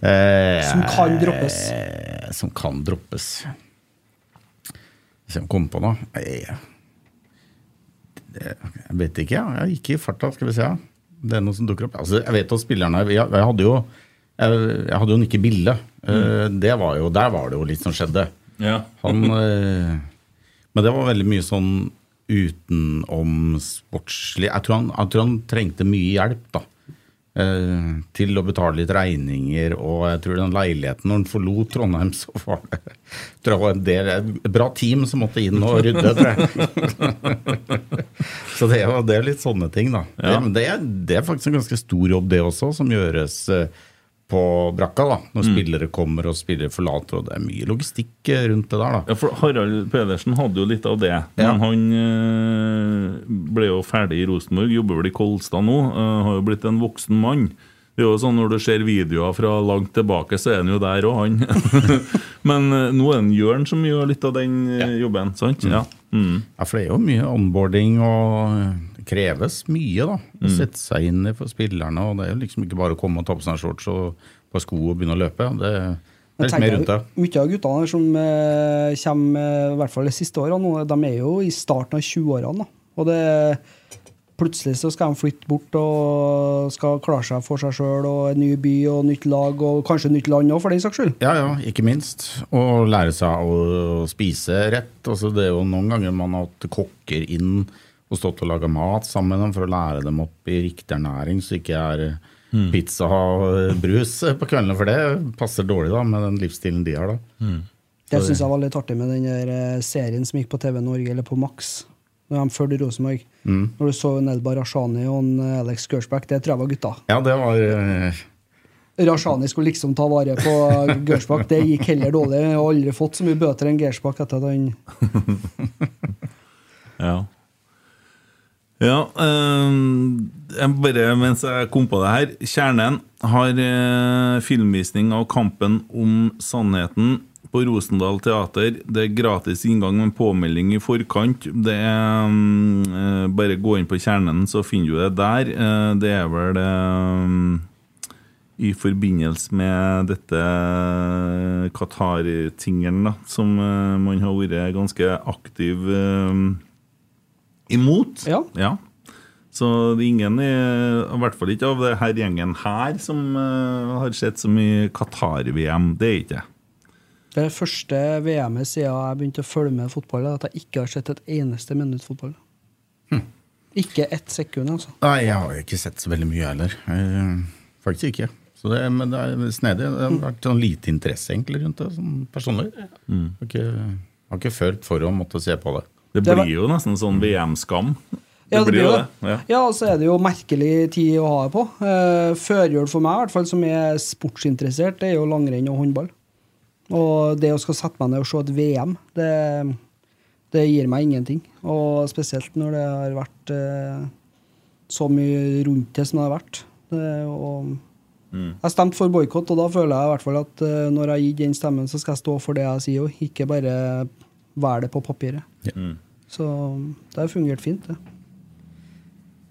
Eh, Som kan droppes. eh, Som kan droppes. Hvis jeg kommer på noe Nei, Jeg vet ikke, ja. jeg. Ikke i farta, skal vi se. Det er noe som dukker opp. Altså, jeg vet at spillerne Jeg, jeg hadde jo jeg, jeg hadde jo Nikke Bille. Mm. det var jo, der var det jo litt som skjedde. ja. Han eh, Men det var veldig mye sånn utenom sportslig Jeg tror han, jeg tror han trengte mye hjelp, da. Eh, til å betale litt regninger, og jeg tror den leiligheten Når han forlot Trondheim, så var det (laughs) tror jeg var en del, et bra team som måtte inn og rydde, tror jeg. (laughs) så det er, det er litt sånne ting, da. Ja. Det, det, er, det er faktisk en ganske stor jobb, det også, som gjøres eh, på brakka. da, Når spillere kommer og spillere forlater, og det er mye logistikk eh, rundt det der. da. Ja, for Harald Pedersen hadde jo litt av det. Men han eh, ble jo ferdig i Rosenborg, jobber vel i Kolstad nå. eh, har jo blitt en voksen mann. Det er jo sånn Når du ser videoer fra langt tilbake, så er han jo der òg, han. (laughs) Men nå er det Jørn som gjør litt av den ja. jobben. sant? Ja. Mm. Ja, for det er jo mye onboarding, og kreves mye da, å sette seg inn i for spillerne. og Det er jo liksom ikke bare å komme og ta på seg en shorts og på sko og begynne å løpe. Det, det er litt mer rundt det. Mye av guttene som eh, kommer, eh, i hvert fall de siste årene, de er jo i starten av 20-årene. Og det plutselig så skal de flytte bort og skal klare seg for seg sjøl og en ny by og nytt lag og kanskje nytt land òg, for den saks skyld. Ja, ja, ikke minst. Og lære seg å spise rett. Altså, det er jo noen ganger man har hatt kokker inn og stått og laga mat sammen med dem for å lære dem opp i riktig ernæring, så ikke er pizza og brus på kveldene, for det passer dårlig da med den livsstilen de har. da. Det syns jeg var litt artig med den der eh, serien som gikk på TV Norge, eller på Max. når de fulgte Rosenborg. Mm. Når du så Nelba Rashani og en eh, Alex Gersbach, det tror jeg var gutta. Ja, det var eh, Rashani skulle liksom ta vare på (laughs) Gersbakk. Det gikk heller dårlig. Jeg har aldri fått så mye bøter enn Gersbakk etter at han (laughs) Ja. Ja, ehm, jeg bare mens jeg kom på det her Kjernen har eh, filmvisning av Kampen om sannheten på Rosendal Teater. Det er gratis inngang med påmelding i forkant. Det er mm, eh, Bare gå inn på Kjernen, så finner du det der. Eh, det er vel eh, i forbindelse med dette Qatar-tingen, som man har vært ganske aktiv imot. Ja. Så det er ingen, i, i hvert fall ikke av det her gjengen her, som eh, har sett så mye Qatar-VM. Det er ikke det. Det er første VM-et siden jeg begynte å følge med fotball, at jeg ikke har sett et eneste minutt fotball. Ikke ett sekund, altså. Nei, jeg har ikke sett så veldig mye heller. Eh, faktisk ikke. Så det, men det er snedig. Det har vært sånn lite interesse egentlig rundt det, sånn personlig. Har, ikke, har ikke følt for å måtte se på det. Det blir jo nesten sånn VM-skam. Ja, det blir jo det. Ja. Ja, og så er det jo merkelig tid å ha det på. Eh, førjul for meg, i hvert fall, som er sportsinteressert, det er jo langrenn og håndball. Og det å skal sette meg ned og se et VM, det, det gir meg ingenting. Og spesielt når det har vært eh, så mye rundt det som det har vært. Det, og Jeg stemte for boikott, og da føler jeg i hvert fall at uh, når jeg har gitt den stemmen, så skal jeg stå for det jeg sier, og ikke bare være det på papiret. Mm. Så det har fungert fint, det.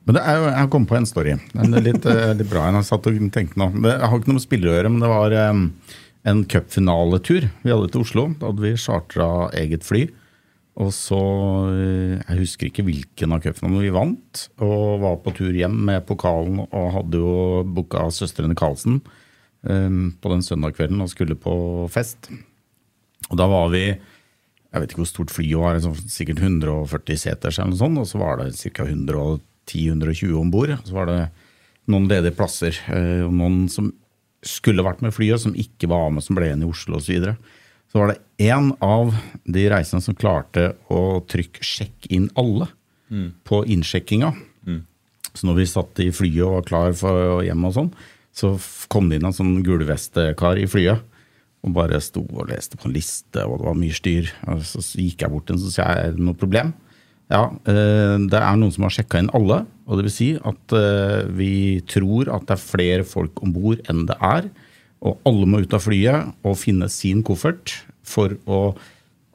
Men det er jo, jeg kom på en story. Den er litt, eh, litt bra. Jeg satt og tenkte nå. Det har ikke noe med spillere å gjøre, men det var um, en cupfinaletur vi hadde til Oslo. Da hadde vi chartra eget fly. Og så eh, Jeg husker ikke hvilken av cupene, men vi vant. Og var på tur hjem med pokalen og hadde jo booka søstrene Karlsen um, på den søndagskvelden og skulle på fest. Og da var vi jeg vet ikke hvor stort flyet var, sånn sikkert 140 seters eller noe sånt, og så var det ca. 110-120 om bord. Så var det noen ledige plasser, eh, og noen som skulle vært med flyet, som ikke var med, som ble igjen i Oslo osv. Så, videre. så var det én av de reisende som klarte å trykke 'sjekk inn alle' på innsjekkinga. Så når vi satt i flyet og var klar for hjem og sånn, så kom det inn en sånn gulvestekar i flyet. Og bare sto og leste på en liste, og det var mye styr. Og så gikk jeg bort til ham og sa er det noe problem. Ja, eh, det er noen som har sjekka inn alle. Og det vil si at eh, vi tror at det er flere folk om bord enn det er. Og alle må ut av flyet og finne sin koffert for å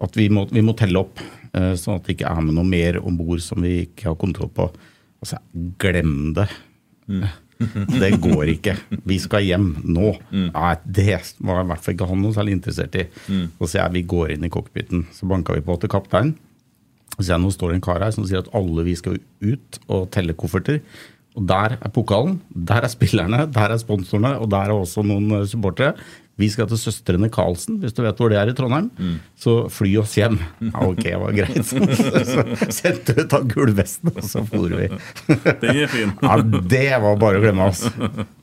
at vi må, vi må telle opp, eh, sånn at det ikke er med noe mer om bord som vi ikke har kontroll på. Altså, glem det. (laughs) Det går ikke. Vi skal hjem nå. Nei, det var i hvert fall ikke han noe særlig interessert i. Så sier jeg vi går inn i cockpiten. Så banka vi på til kaptein. Så jeg nå står det en kar her som sier at alle vi skal ut og telle kofferter. Og der er pokalen, der er spillerne, der er sponsorene, og der er også noen eh, supportere. Vi skal til Søstrene Karlsen, hvis du vet hvor det er i Trondheim. Så fly oss hjem. Ja, ok, det var greit. (laughs) Så sendte vi av gulvesten, og så for vi. Den er fin. Ja, det var bare å glemme, altså.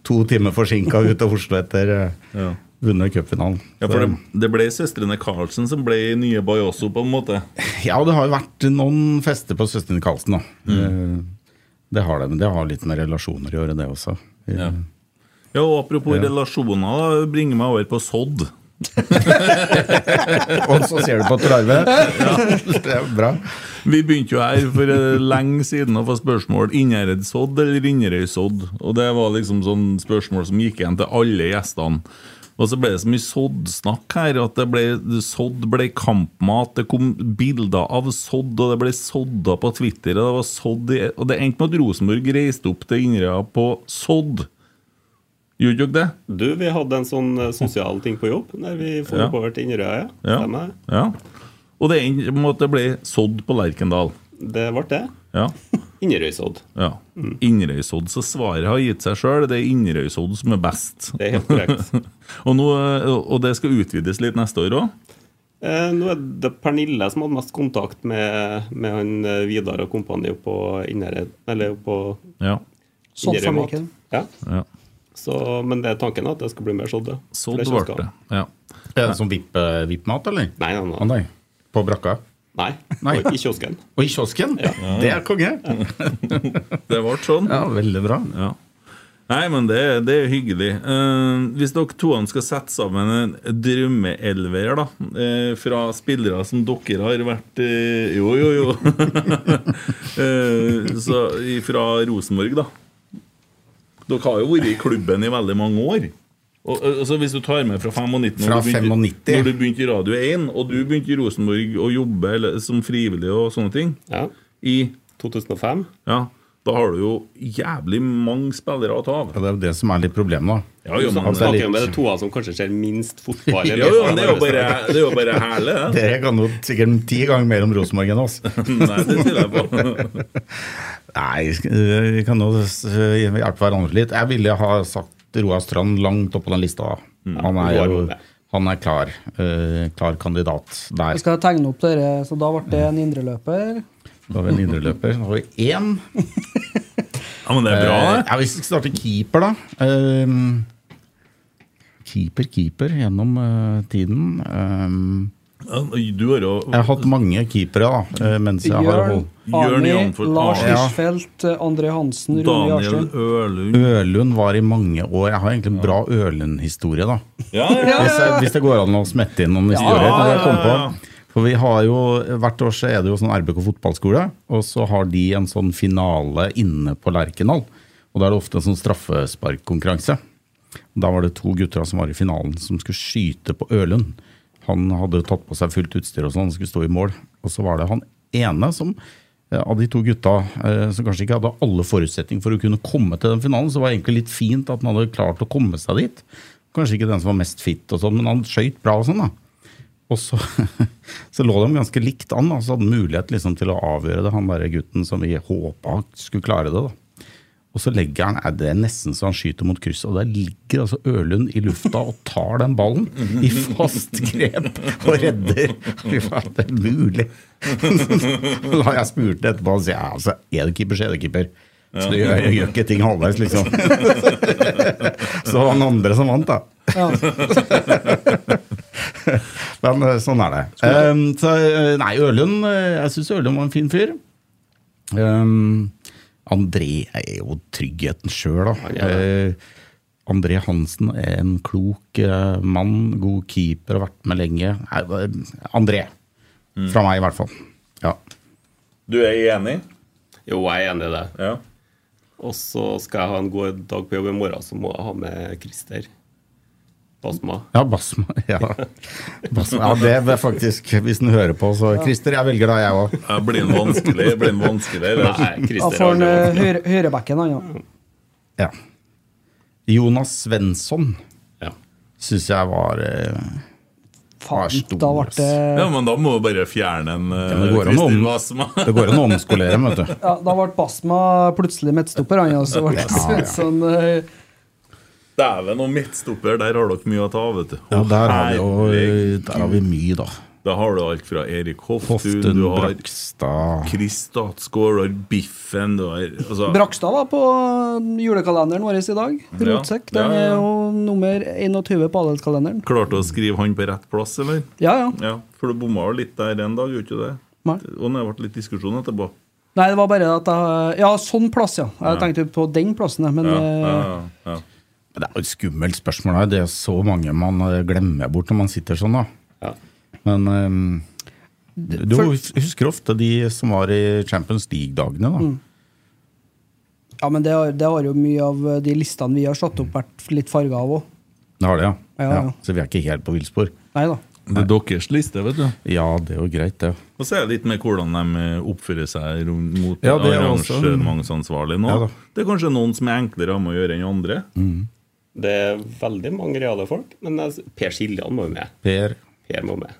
To timer forsinka ut av Oslo etter eh, Ja. vunnet cupfinalen. Ja, for det, det ble søstrene Karlsen som ble nye Bayosso, på en måte. Ja, det har jo vært noen fester på Søstrene Karlsen, da. Eh, Det har det, men det har litt med relasjoner å gjøre, det også. Ja. Ja, og Apropos Ja. relasjoner, da, bringer meg over på Sodd. (laughs) Og så ser du på Trarve. Det er bra. Vi begynte jo her for eh, lenge siden å få spørsmål Innherred-sodd eller Inderøy-sodd. Og det var liksom sånn spørsmål som gikk igjen til alle gjestene. Og så ble det så mye sodd-snakk her at det ble, sodd ble kampmat. Det kom bilder av sodd, og det ble sodda på Twitter. Og det var sodd i, og det endte med at Rosenborg reiste opp til Inderøya på sodd. Gjorde dere det? Du, vi hadde en sånn eh, sosial ting på jobb der vi får Ja. oppover til Inderøya. Ja. ja. ja. Og det endte med at det ble sodd på Lerkendal. Det ble det. Ja. Inderøysodd. ja. Inderøysodd. Så svaret har gitt seg sjøl. Det er Inderøysodd som er best. Det er helt korrekt. (laughs) Og, nå, og det skal utvides litt neste år òg? Eh, nå er det Pernille som hadde mest kontakt med, med han eh, Vidar og kompani på Inderøy. Eller på Ja. Inderøymat. Ja. ja. Så, men det er tanken at det skal bli mer. Sådd Sodd ble det. Ja. Er det som VIP- VIP-mat, eller? Nei, nei. nei. På brakka? Nei, Nei. i kiosken. Og i kiosken! Det er konge! (laughs) Det ble sånn. Ja, veldig bra. Ja. Nei, men det, det er hyggelig. Uh, hvis dere to skal sette sammen en drømmeelver da, eh, fra spillere som dere har vært uh, Jo, jo, jo. (laughs) Eh, så Fra Rosenborg, da. Dere har jo vært i klubben i veldig mange år. Og, altså Hvis du tar med fra 95, Fra når, du begynte, når du begynte i Radio 1, og du begynte i Rosenborg å jobbe eller, som frivillig og sånne ting Ja. i 2005. ja, Da har du jo jævlig mange spillere å ta av. Ja, det er jo det som er litt problemet, da. Ja, jo, men, han det er snakker litt- jo med de toene som kanskje ser minst fotball. (laughs) ja, jo, men det er jo bare, det er jo bare herlig, det. (laughs) Dere kan jo sikkert ti ganger mer om Rosenborg enn oss. (laughs) Nei, det tviler jeg på. Nei, vi kan jo hjelpe hverandre litt. Jeg ville ha sagt Roar Strand langt opp på den lista. Han er jo han er klar. uh, klar kandidat der. Jeg skal tegne opp dere, så da ble det en indreløper. Da har vi en indreløper. Da har vi én. (laughs) Ja, men det er bra, det. Uh, ja, hvis vi starter keeper, da. Uh, keeper, keeper gjennom tiden. Ja, Du har jo jeg har hatt mange keepere da, eh, mens jeg har Jørn, holdt Jørn Janford Lars Arne. Ja. Hirschfeldt, André Hansen, Rune Daniel Jarstein. Ørlund Ølund var i mange år. Jeg har egentlig en bra Ølund-historie, da. Ja, ja, Hvis, jeg, hvis det går an å smette inn noen historier. ja, kan ja, ja. på. For vi har jo, Hvert år så er det jo sånn RBK fotballskole, og så har de en sånn finale inne på Lerkendal. Og Da er det ofte en sånn straffesparkkonkurranse. Da var det to gutter som var i finalen, som skulle skyte på Ølund. Han hadde tatt på seg fullt utstyr og sånn, skulle stå i mål. Og så var det han ene som eh, av de to gutta eh, som kanskje ikke hadde alle forutsetninger for å kunne komme til den finalen, så var det egentlig litt fint at han hadde klart å komme seg dit. Kanskje ikke den som var mest fit, og sånn, men han skøyt bra. og sånn da. Og så, (laughs) så lå de ganske likt an, og så hadde han mulighet liksom til å avgjøre det, han der gutten som vi håpa skulle klare det. da. Og så legger han, er det nesten så han skyter mot krysset, og der ligger altså Ørlund i lufta og tar den ballen i fast grep og redder. Fy faen, det er mulig! (laughs) Da har jeg spurt etterpå, og sier ja, altså, er det keeper, så er det keeper. Så du gjør, gjør ikke ting halvveis, liksom. (laughs) Så det var den andre som vant, da. (laughs) Men eh, sånn er det. Um, så, eh, nei, Ørlund eh, Jeg syns Ørlund var en fin fyr. Um, André er jo tryggheten sjøl, da. Ja, ja. Eh, André Hansen er en klok eh, mann, god keeper, har vært med lenge. Eh, André. Fra meg, i hvert fall. Ja. Du er enig? Jo, jeg er enig i det. Ja. Og så skal jeg ha en god dag på jobb i morgen, så må jeg ha med Christer Basma. Ja, Basma. (laughs) Ja. Basma. ja, det er faktisk Hvis den hører på, så Christer, jeg velger da, jeg òg. Ja, Blir den vanskelig? Blir den vanskelig eller? Nei, Da Christer får han eh, høyre, høyrebacken, han, ja. Ja. Jonas Svensson ja. syns jeg var eh, Faen, da ble det Ja, men da må du bare fjerne en Ja, men det går om- Basma. (laughs) Det går an å omskolere vet du. ja, Da ble Basma plutselig midtstopper, han. Og så ble Ja, ja. (laughs) sånn eh, Dæven, og midtstopper, der har dere mye å ta av, vet du. Ja, der har vi og, Der har vi mye, da. Da har du alt fra Erik Hoftun, Hoftun, du har Brakstad Chris Statsgaard, du har Biffen, du har altså, Brakstad var på julekalenderen vår i dag. Ja. Rotsekk. Den Ja, ja, er jo nummer 21 på adelskalenderen. Klarte å skrive han på rett plass, eller? Ja, ja. Ja, For du bomma jo litt der en dag, gjorde du ikke det? Nei. Og det ble litt diskusjon etterpå. Nei, det var bare at jeg Ja, sånn plass, ja. Jeg tenkte på den plassen, men Ja, eh, ja, ja. Det er jo et skummelt spørsmål. her. Det er så mange man eh, glemmer bort når man sitter sånn, da. Ja. Men um, du For- husker ofte de som var i Champions League-dagene, da. Mm. ja, men det har, det har jo mye av eh, de listene vi har satt opp, vært litt farga av òg. Det har det, ja. Ja, ja. ja. Så vi er ikke helt på villspor. Nei da. Det er deres liste, vet du. Ja, det er jo greit, det. Og så er det litt med hvordan de eh, oppfører seg mot Ja, arrangementsansvarlig nå. Ja det er kanskje noen som er enklere om å gjøre enn andre. Det er veldig mange reale folk, men Per Siljan må jo med. Per Per må med.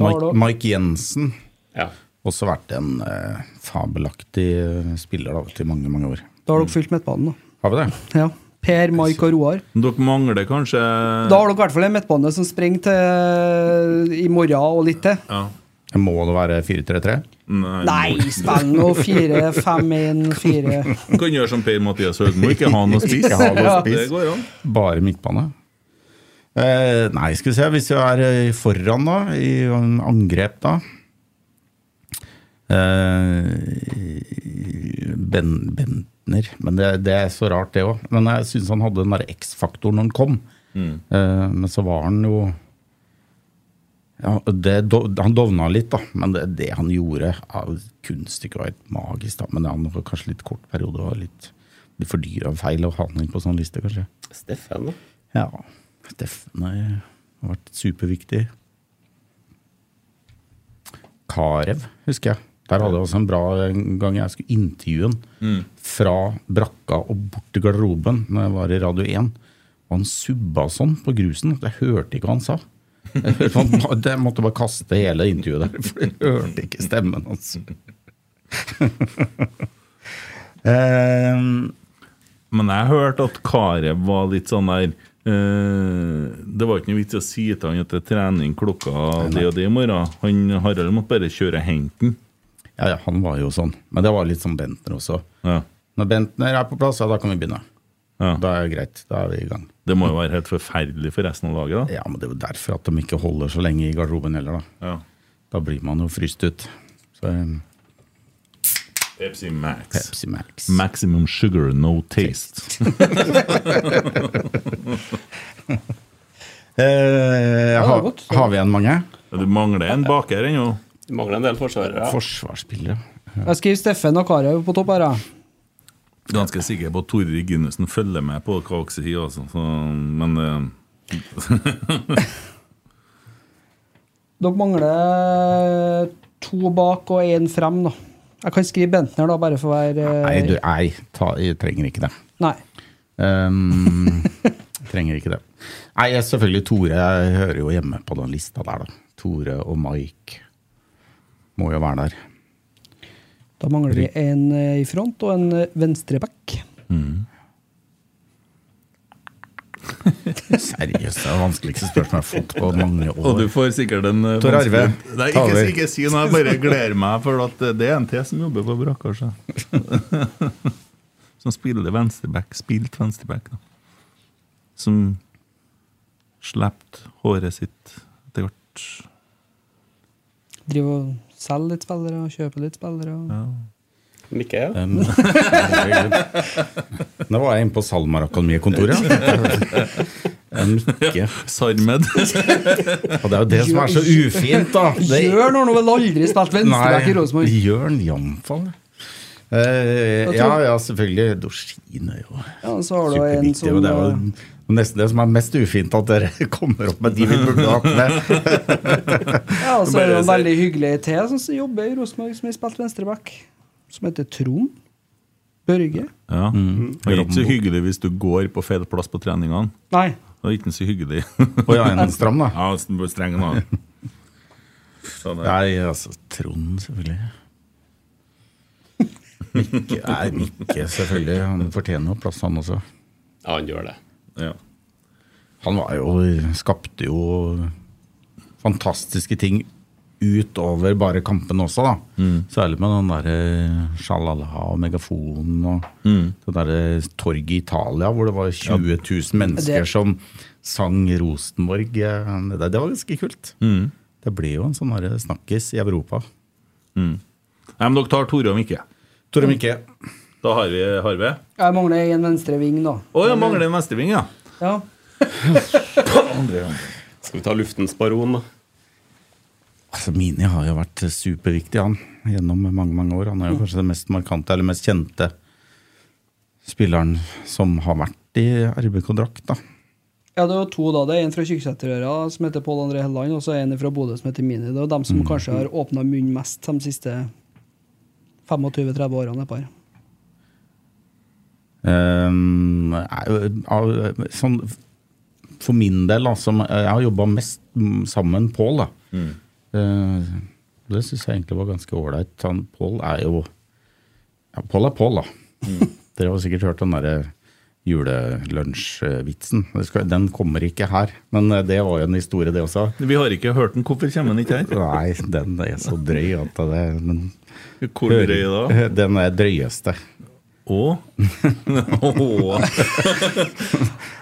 Mike, Mike Jensen. Ja. Også vært en eh, fabelaktig eh, spiller da, til mange, mange år. Da har dere fylt midtbanen, da. Har vi det? Ja. Per, Mike og Roar. Dere mangler kanskje Da har dere i hvert fall en midtbane som springer til i morgen og litt til. ja. Må det være 4-3-3? Nei, Nei, spill nå 4-5-1-4. Du kan gjøre som Per-Mathias Høgmo, ikke ha noe spiss. Ha noe Ja, spiss. Det går an. Bare midtbane? Eh, nei, skal vi se. Hvis vi er eh, foran, da, i angrep, da Eh, ben, Bentner. Men det, det er så rart, det òg. Men jeg syns han hadde den der X-faktoren når han kom. Eh, men så var han jo ja, det, Han dovna litt, da. Men det, det han gjorde av kunststykket var helt magisk. da Men han var kanskje litt kort periode. Og litt, litt for dyr og feil å ha han inn på sånn liste, kanskje. Steffen, da. Ja. Steffen har vært superviktig. Karev, husker jeg. Der hadde jeg også en bra gang jeg skulle intervjue han. Fra brakka og bort til garderoben når jeg var i Radio 1. Og han subba sånn på grusen at jeg hørte ikke hva han sa. (laughs) Jeg, jeg måtte bare kaste hele intervjuet der, for jeg hørte ikke stemmen hans. (laughs) eh, Men jeg hørte at Karev var litt sånn der uh, Det var ikke noe vits i å si til han at det er trening klokka det og det i morgen. Han Harald måtte bare kjøre og hente den. ja, ja, han var jo sånn. Men det var litt som Bentner også. Ja. Når Bentner er på plass, ja, da kan vi begynne. Ja. Da er det greit. Da er vi i gang. Det må jo være helt forferdelig for resten av laget, da. Ja, men det er jo derfor at de ikke holder så lenge i garderoben heller, da. Ja. Da blir man jo fryst ut. Så um, Pepsi Max. Pepsi Max. Maximum sugar, no taste. (laughs) Eh, ha, har, vi igjen mange? Ja, Du mangler en baker ennå. Du mangler en del forsvarere. Forsvarsspillere. Jeg skriver Steffen og Karev på topp her. jeg. Ganske sikker på at Tore Reginussen følger med på hva dere sier, altså. Så, men eh, (laughs) Dere mangler to bak og én frem, da. Jeg kan skrive Bentner, da, bare for å være eh, Nei, du, nei ta, jeg trenger ikke det. Nei. Um, (laughs) trenger ikke det. Nei, jeg, selvfølgelig Tore. Jeg hører jo hjemme på den lista der, da. Tore og Mike må jo være der. Da mangler vi en eh, i front og en venstreback. Mm. (laughs) Seriøst, det er det vanskeligste spørsmålet jeg har fått på mange år. Og du får sikkert en eh, Tor Arve, Nei, ta ikke, over. ikke si noe, jeg bare gleder meg, for at det er en til som jobber på brakka. så. (laughs) Som spiller venstreback. Spilt venstreback, da. Som slapp håret sitt etter hvert. Driver og selger litt spillere og kjøpe litt spillere. Og... Ja. Mikke, ja. Um. Nå var jeg inne på SalMar-akademiet-kontoret. (laughs) En Mikke. Sarmed. Og det er jo det som er så ufint, da. (laughs) Det, Jørn har nå vel aldri spilt venstreback i Rosenborg? Jørn Jamfall. Uh, ja, ja, selvfølgelig. Dorsin er jo Ja, så har du en superviktig. som det er eh, jo nesten det som er mest ufint, at dere (laughs) kommer opp med de vi burde hatt med. Ja, og så er det en veldig hyggelig til som jobber i Rosenborg, som har spilt venstreback. Som heter Trond Børge. Ja. Det er ikke så hyggelig hvis du går på feil plass på treningene. Nei. Det er ikke så hyggelig. Og ja, en stram, da. (laughs) Ja, streng nå. Sånn er. Nei, altså Trond, selvfølgelig. (laughs) Mikke, nei, Mikke, selvfølgelig. Han fortjener jo plass, han også. Ja, han gjør det. Ja. Han var jo Skapte jo fantastiske ting utover bare kampen også, da. Særlig med den derre sjalala og megafonen og det derre torget i Italia hvor det var 20 000 mennesker Det- som sang Rosenborg. eh, Det, det var ganske kult. Det ble jo en sånn snakkis i Europa. Nei, men dere tar Tore og Mikke. Tore Mikke. Da har vi Harve. Jeg mangler en venstre ving, da. Å, jeg mangler en venstreving, ja. Ja. (laughs) Skal vi ta luftens baron, da? Altså, Mini har jo vært superviktig han, gjennom mange mange år. Han er jo kanskje den mest markante eller mest kjente spilleren som har vært i RBK-drakt. da. Ja, det er jo to da. Det er en fra Kyrksæterøra som heter Pål André Helland, og så en fra Bodø som heter Mini. Det er dem som kanskje har åpna munnen mest de siste 25-30 årene. et par. Ehm, er jo- av- sånn, for min del, da, som jeg har jobba mest mm, sammen med Pål, da. Eh, det syns jeg egentlig var ganske ålreit. Pål er jo ja, Pål er Pål, da. (laughs) Dere har sikkert hørt den derre julelunsjvitsen. Den kommer ikke her, men eh, det var jo en historie, det også. Vi har ikke hørt den. Hvorfor kommer den ikke her? Nei, den er så drøy at det men, Hvor drøy da? (laughs) Den er drøyeste. Og Å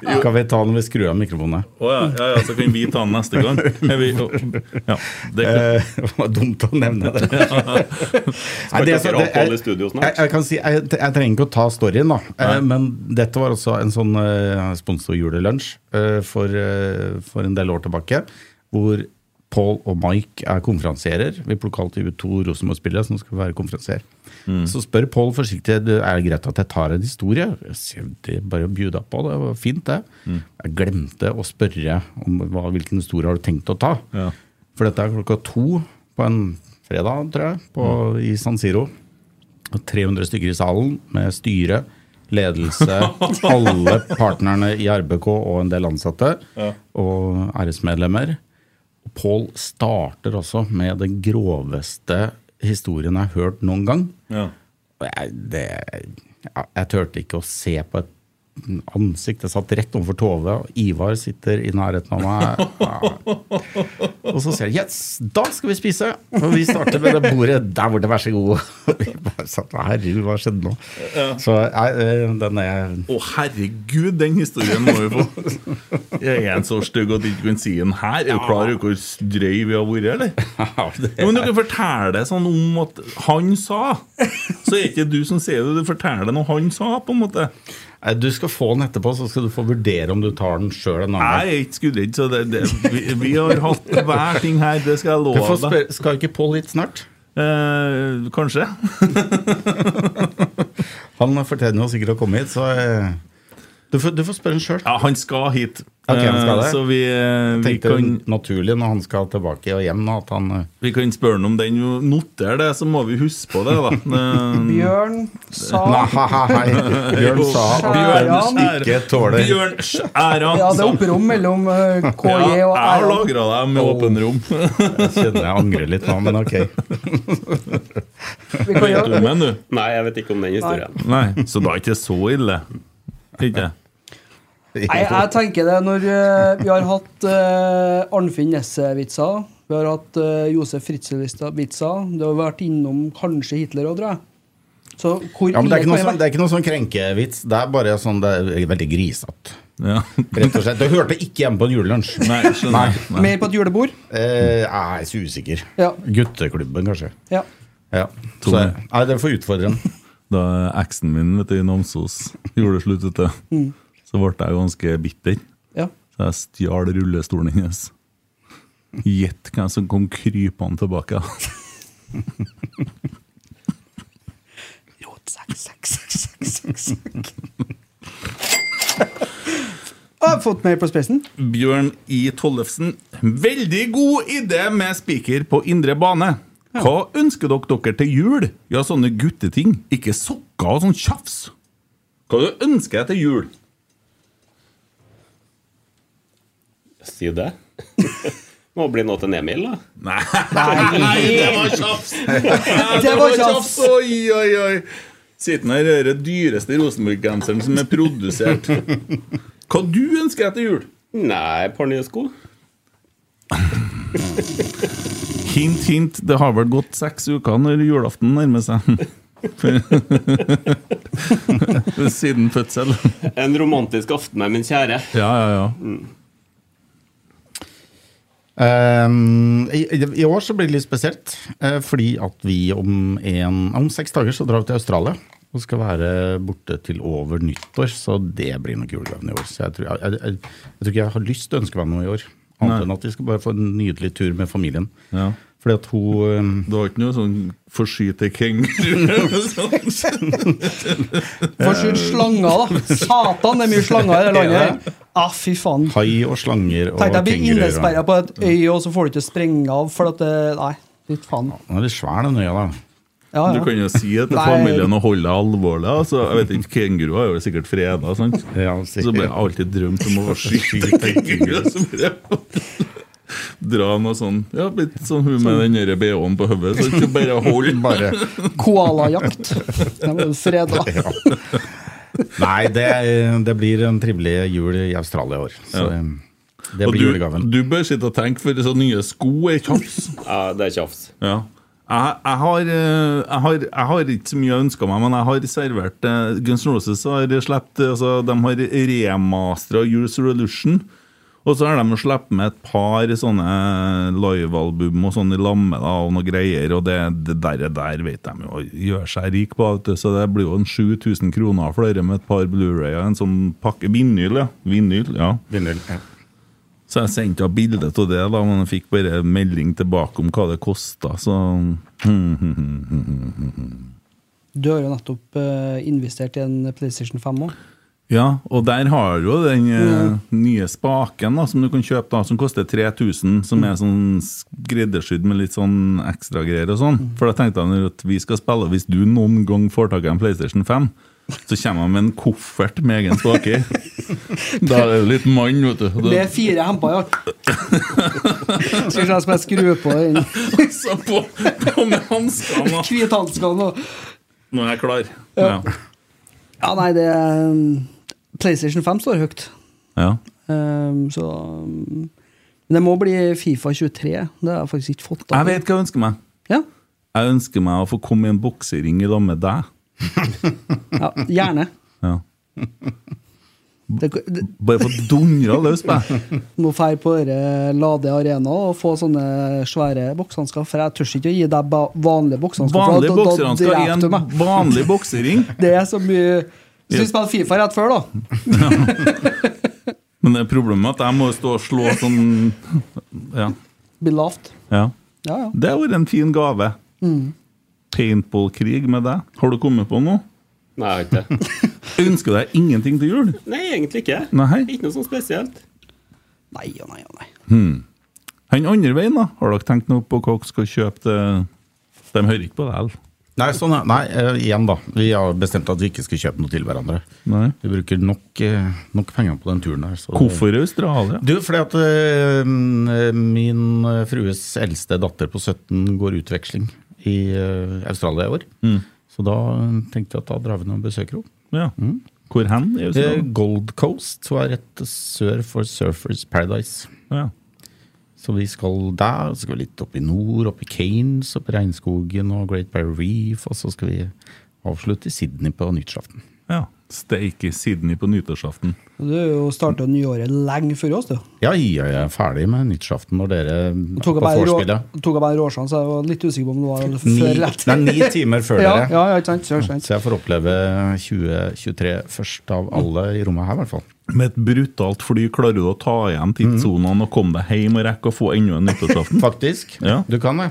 Skal vi ta den vi skrur av mikrofonen? Å ja, ja, ja, så kan vi ta den neste gang. Er vi, ja, det er Eh, Det var dumt å nevne det. Nei, det så- det- opphold i studio snart? Jeg, jeg, kan si, jeg, jeg trenger ikke å ta storyen, da. Eh, Men dette var også en sånn eh, sponsorjulelunsj uh, for, eh, for en del år tilbake. Hvor Paul og Mike er konferansierer. Vi plukker alltid ut to Rosenborg-spillere som skal være konferansier. Så spør Paul forsiktig er det greit at jeg tar en historie. Jeg det bare å bjuda på, det var fint, det. Jeg glemte å spørre om hva, hvilken historie har du tenkt å ta. Ja. For dette er klokka to på en fredag, tror jeg, på, i San Siro. 300 stykker i salen med styre, ledelse, (laughs) alle partnerne i RBK og en del ansatte. Og æresmedlemmer. Pål starter også med den groveste historien jeg har hørt noen gang. Ja. Og jeg, det, jeg, jeg turte ikke å se på et ansikt. Jeg satt rett overfor Tove, og Ivar sitter i nærheten av meg. Og så sier jeg 'yes, da skal vi spise'! Og vi starter med det bordet der borte, vær så god. Og vi bare satt, Herregud, hva skjedde nå? Så eh, den er Å, herregud, den historien må vi få. Er en så stygg at du ikke kan si den her? Er du klar over hvor drøy vi har vært, eller? Ja, men du kan fortelle sånn om at han sa. Så er ikke du som sier det, du forteller noe han sa, på en måte. Nei, Du skal få den etterpå, så skal du få vurdere om du tar den sjøl en annen Jeg er ikke skuddredd, så det, det, vi, vi har hatt hver ting her, det skal jeg love deg. skal ikke Pål hit snart? Eh, kanskje. (laughs) Han fortjener jo sikkert å komme hit, så eh, du, får, du får spørre han sjøl. Ja, han skal hit. Ok, han skal Eh, det. Så vi, eh, vi, Tenkte kan, naturlig når han skal tilbake og hjem, at han eh, vi kan spørre han om den. Noter det, så må vi huske på det, da. (laughs) Bjørn sa Nei. Bjørn sa han ikke tåler Bjørn Skjæran Ja, det er opprom mellom KJ Ja, og jeg har Æran. lagra deg med åpen rom. Jeg kjenner jeg angrer litt nå, men ok. Vet du om den, du? Nei, jeg vet ikke om den historien. Nei, så da er ikke så ille. Ikke? (laughs) Nei, jeg tenker det når eh, vi har hatt uh, Arnfinn Nesse-vitser, vi har hatt uh, Josef Fritzel-vitser, det har vært innom kanskje Hitler òg, tror jeg. Så hvor Ja, men det er ikke noe sånn, det er ikke noe sånn krenkevits. Det er bare sånn, det er veldig grisete. Ja. Rett og slett. Det hørte ikke hjemme på en julelunsj. Mer på et julebord? Eh, jeg er så usikker. Ja. Gutteklubben, kanskje. ja. Ja. Så, nei, det får utfordre den. Da eksen min vet du, i Namsos gjorde det slutt, vet du, så ble jeg ganske bitter. ja. Så jeg stjal rullestolen hennes. Gjett hvem som kom krypende tilbake. Seks, seks, seks, seks. Jeg har fått mer på spissen. Bjørn I. Tollefsen. Veldig god idé med spiker på indre bane. Hva ønsker dere dere til jul? Ja, sånne gutteting. Ikke sokker og sånn tjafs. Hva du ønsker deg til jul? Si det. (laughs) Må bli noe til Emil, da. Nei, (laughs) det var tjafs! (laughs) Det var tjafs. Oi, oi, oi. Sitter her i den dyreste Rosenborg-genseren som er produsert. Hva du ønsker etter jul? Nei, et par nye sko. Hint, hint. Det har vel gått seks uker når julaften nærmer seg. Siden fødsel. En romantisk aften med min kjære. Ja, ja, ja. Um, i, I år så blir det litt spesielt, uh, fordi at vi om, en, om seks dager så drar vi til Australia. Og skal være borte til over nyttår, så det blir nok julegaven i år. Så jeg tror, jeg, jeg, jeg, tror ikke jeg har lyst til å ønske meg noe i år. Annet enn at vi skal bare få en nydelig tur med familien. Ja. Fordi at hun um, Det var ikke noe sånn forskyte kenguru? (laughs) Forskyld slanger, da. Satan, det er mye slanger i det landet. Ah, fy faen. hai og slanger og Tenk deg å bli innesperra på et øy, og så får du ikke sprenge av, for at det Nei, fy faen. Den er litt svær, den øya, da. Ja, Du kan jo si det til familien og holde deg alvorlig. Altså, jeg vet ikke, Kenguruer er jo sikkert freda. sant? Ja, Så ble jeg alltid drømt om å (laughs) skyte kenguru. (laughs) Dra noe sånn Ja, litt sånn hun med den der BH-en på hodet. Så ikke bare hold. (laughs) Bare Koalajakt. Den er jo freda. Nei, det, det blir en trivelig jul i Australia i år. Så Ja. um, det blir du, julegaven. du bør sitte og tenke, for sånne nye sko er tjafs. Ja, det er tjafs. Ja. Jeg, jeg, har, eh, jeg, har, jeg har ikke så mye jeg ønsker meg, men jeg har servert eh, Guns N' Roses har sluppet altså, De har remastra Use Revolution. Og så har de sluppet med et par sånne livealbum og sånn i lamme da, og noe greier. Og det, det der, der vet de jo gjør seg rik på, vet du. så det blir jo en 7000 kroner for dere med et par Blu-ray og en sånn pakke vinyl. ja. Vinyl, ja. Vinyl. Ja. Så jeg sendte henne bilde av det, da, men jeg fikk bare melding tilbake om hva det kosta. Så Du har jo nettopp eh, investert i en PlayStation 5 òg. Ja, og der har du jo den mm. nye spaken da, som du kan kjøpe, da, som koster 3000, som er sånn skreddersydd med litt sånn ekstra greier og sånn. For da tenkte jeg at vi skal spille, hvis du noen gang får tak i en PlayStation 5, så kommer han med en koffert med egen spake i. (laughs) Da er det litt mann, vet du. Det er fire hemper ja. (laughs) Skal vi se om jeg skrur på den altså, på, på med hanskene. hvithanskene og Nå er jeg klar. Ja. Ja, nei, det um, PlayStation 5 står høyt. ja. Um, så um, Men det må bli Fifa 23. Det har jeg faktisk ikke fått. Jeg vet hva jeg ønsker meg. Ja, Jeg ønsker meg å få komme i en boksering i lag med deg. (laughs) ja gjerne. Ja. Det, det, Bare få dundra løs på deg. (laughs) må fære på Lade Arena og få sånne svære boksehansker. For jeg tør ikke å gi deg vanlige boksehansker. Vanlige da- da skal i en vanlig boksering. (laughs) Det er så mye Hvis vi spiller Fifa rett før, da. (laughs) Men det er problemet med at jeg må stå og slå sånn Ja. Blir lavt. ja. Ja, ja. Det har vært en fin gave. Paintball-krig med deg. Har du kommet på noe? Nei, jeg har ikke det. (laughs) Ønsker deg ingenting til jul? Nei, egentlig ikke. Nei. Ikke noe sånn spesielt. Nei og nei og nei. Han andre veien, da? Har dere tenkt noe på hva dere skal kjøpe til De hører ikke på deg, eller? Nei, sånn, nei eh, igjen, da. Vi har bestemt at vi ikke skal kjøpe noe til hverandre. Nei. Vi bruker nok, eh, nok penger på den turen her. så- Hvorfor Australia? Du, fordi at uh, min frues eldste datter på 17 går utveksling i uh, Australia i år. Så da tenkte jeg at da drar vi ned og besøker henne. Ja. Hvor hen Gold Coast, hun er rett sør for Surfers Paradise. Ja. Så vi skal der, så skal vi litt opp i nord, opp i Kanes, opp i regnskogen og Great Barrier Reef, og så skal vi avslutte i Sydney på nyttårsaften. ja. Steik i Sydney på nyttårsaften. Du starta nyåret lenge før oss, du. Ja, jeg er ferdig med nyttårsaften når dere er på vorspielet. tok jeg bare råsjan, så jeg var litt usikker på om det var Ni, før eller etter. det er ni timer før (laughs) dere. ja, ja, ikke sant? Ikke sant. Så jeg får oppleve 2023 først av alle i rommet her, i hvert fall. Med et brutalt fly klarer du å ta igjen tidssonene og komme deg hjem og rekke å få enda en nyttårsaften. (laughs) Faktisk. Ja. Du kan det.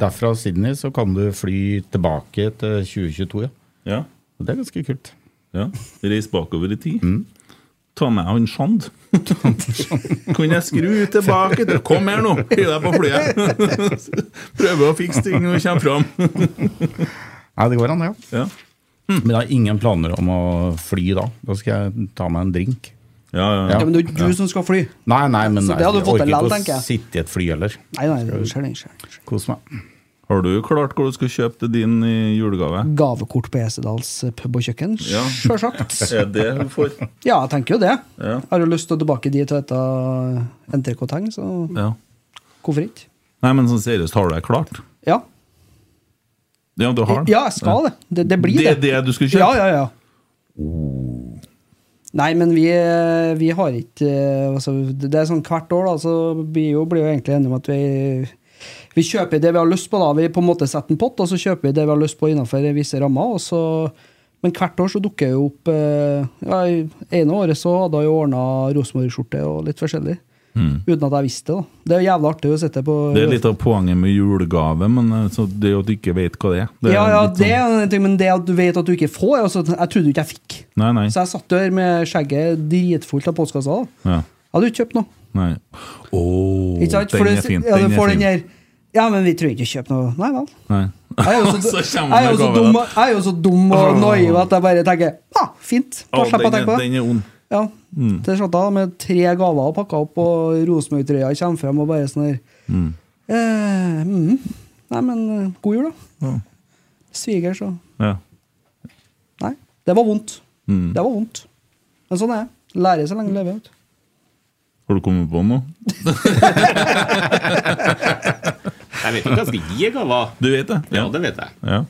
Derfra Sydney så kan du fly tilbake til 2022, ja. Ja. Det er ganske kult. ja. Reis bakover i tid. (laughs) Ta med han Sjand. Kunne jeg skru tilbake til Kom her nå! Hiv deg på flyet! (laughs) Prøve å fikse ting når du kommer fram. Nei, det går an, det. Ja. Ja. Men jeg har ingen planer om å fly da. Da skal jeg ta meg en drink. Ja, ja, Ja, men det er jo du som skal fly. Nei, nei, men nei, det hadde du jeg fått orker ikke å sitte i et fly heller. Nei, nei, det skjer det ikke. Kos meg. Har du klart hvor du skal kjøpe til din i julegave? Gavekort på Esedals pub og kjøkken, Ja. sjølsagt. (laughs) Er det hun får? Ja, jeg tenker jo det. Ja. Jeg har jo lyst til å tilbake dit og spise NTK-tang, så Ja. hvorfor ikke? Nei, men sånn seriøst, har du det klart? Ja, Ja, du har ja jeg skal det. Det, det blir Det det. er det du skal kjøpe? Ja, ja, ja. Nei, men vi, vi har ikke altså, Det er sånn hvert år, da, så vi jo blir jo egentlig enige om at vi vi kjøper det vi har lyst på. da, Vi på en måte setter en pott, og så kjøper vi det vi har lyst på innenfor visse rammer. og så men hvert år så dukker jo opp eh, ja, ene året så hadde jo ordna Rosenborg-skjorte og litt forskjellig. Uten at jeg visste det. da. Det er jo jævlig artig å sitte på Det er litt av poenget med julegave, men eh, så det er jo at du ikke vet hva det er. Det er Ja, ja, det sånn- er en ting, men det at du vet at du ikke får altså, Jeg trodde ikke jeg fikk. Nei, nei. Så jeg satt der med skjegget dritfullt av postkasser. da. Ja, Jeg hadde ikke kjøpt noe. nei. Åh, Ikke sant? Den er fin. Ja, du får den her Ja, men vi trenger ikke kjøpe noe. Nei vel. Nei. Jeg er jo så, (laughs) jeg er jo så, dum, og (laughs) naiv at jeg bare tenker ah, fint. Da slipper jeg å tenke på det. den er ond. Ja. Mm. da, med tre gaver og pakka opp, og Rosenborg-trøya kommer frem og bare sånn her eh, mm. Nei, men eh, god jul, da. Ja. Svigers og Ja. Nei, det var vondt. Mm. Det var vondt. Men sånn er det. Lærer så lenge du lever. vet. Har du kommet på noe? (laughs) Jeg vet ikke hva jeg skal gi gaver. Du vet det? Ja, det vet jeg. Ja.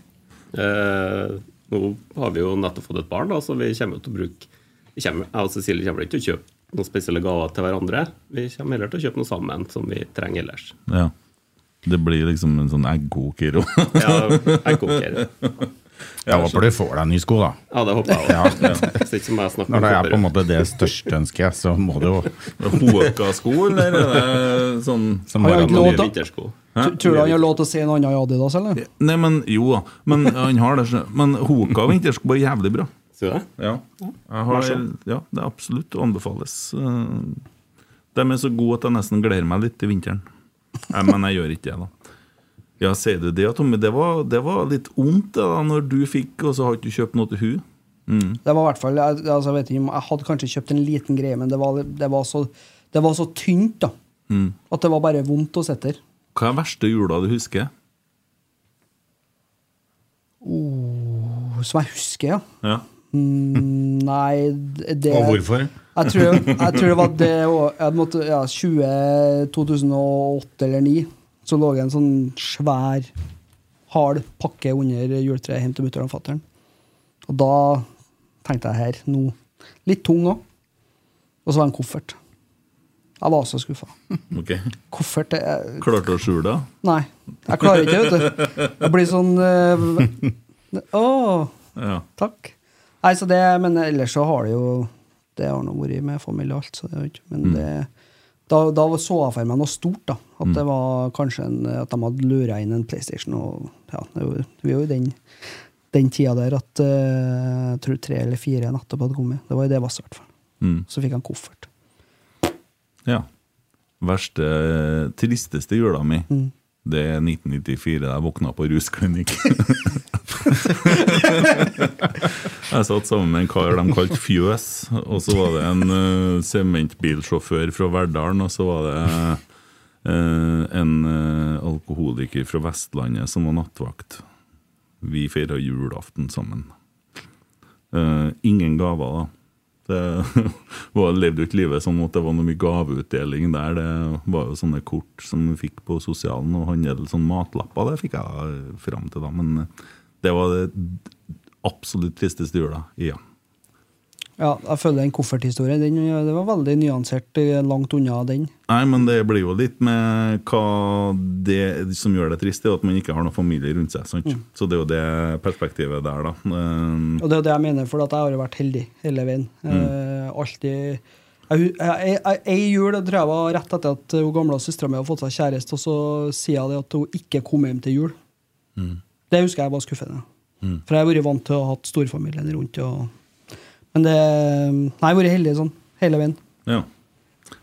Uh, nå har vi jo nettopp fått et barn, da, så vi kommer til å bruke kommer, Jeg og Cecilie kommer ikke til å kjøpe noen spesielle gaver til hverandre. Vi kommer heller til å kjøpe noe sammen som vi trenger ellers. ja. Det blir liksom en sånn eggkoker Ja, jeg (laughs) håper du får deg nye sko, da. Ja, det håper jeg òg. Ja. (laughs) Når det er på en måte det største ønsket, så må du jo (laughs) Hoka-sko, eller er sånn som Har han lov til- å tror du han har lov til å si noe annet i Adidas, eller? Nei, men jo da. Men han har det Men Hoka vintersko er jævlig bra. Du det? Ja. Jeg har, ja, det er absolutt anbefales. Eh, De er så gode at jeg nesten gleder meg litt til vinteren. Nei, men jeg gjør ikke det, da. Ja, sier du det, Tommy? Det var, det var litt vondt da, når du fikk, og så har ikke du kjøpt noe til hun. Mm. Det var i hvert fall, jeg, altså jeg vet ikke jeg hadde kanskje kjøpt en liten greie, men det var, det var, så, det var så tynt da, Mm. at det var bare vondt å sitte der. Hva er verste jula du husker? Oh, som jeg husker, ja. Ja. Mm, nei, det Og hvorfor? Jeg tror, jeg tror det var det jeg måtte, ja, 20, 2008 eller 2009. Så lå det en sånn svær, hard pakke under juletreet hjem til mutter'n og fatter'n. Og da tenkte jeg her, nå Litt tung òg. Og så var det en koffert. Jeg var så skuffa. Okay. Koffert det er Klarte du å skjule det? Nei, jeg klarer ikke, vet du. Jeg blir sånn eh, (laughs) Å, Ja. takk. Nei, så det, Men ellers så har det jo Det har nå vært med familie og alt, så det er jo ikke Men det, da, da så jeg for meg noe stort, da. At det var kanskje en, at de hadde lura inn en PlayStation. og ja, det var jo, den, den tida der at uh, jeg tror tre eller fire nettopp hadde kommet. Det var jo det var i hvert fall. Mm. Så fikk han koffert. ja. Verste, tristeste jula mi, det er 1994, da jeg våkna på rusklinikk. (laughs) jeg satt sammen med en kar de kalte Fjøs, og så var det en uh, sementbilsjåfør fra Verdalen, og så var det uh, en uh, alkoholiker fra Vestlandet som var nattvakt. Vi feira julaften sammen. Ingen gaver, da. Det (laughs) var, levde jo ikke livet sånn at det var noe mye gaveutdeling der. Det var jo sånne kort som vi fikk på sosialen, og handel sånn matlapper. Det fikk jeg fram til da. Men det var det absolutt tristeste jula. Ja. Ja, jeg føler den kofferthistorie. den, det var veldig nyansert eh, langt unna den. Nei, men det blir jo litt med hva det som gjør det trist, er at man ikke har noen familie rundt seg. Sant? Så det er jo det perspektivet der, da. Um. Og det er jo det jeg mener, for at jeg har jo vært heldig hele veien. Alltid hu- jeg, jeg, Ei jul tror jeg var rett etter at hun gamle søstera mi hadde fått seg kjæreste, og så sier jeg at hun ikke kom hjem til jul. Det husker jeg var skuffende. For jeg har vært vant til å ha hatt storfamilien rundt. Og, men det Nei, jeg har vært heldig sånn hele veien. Ja.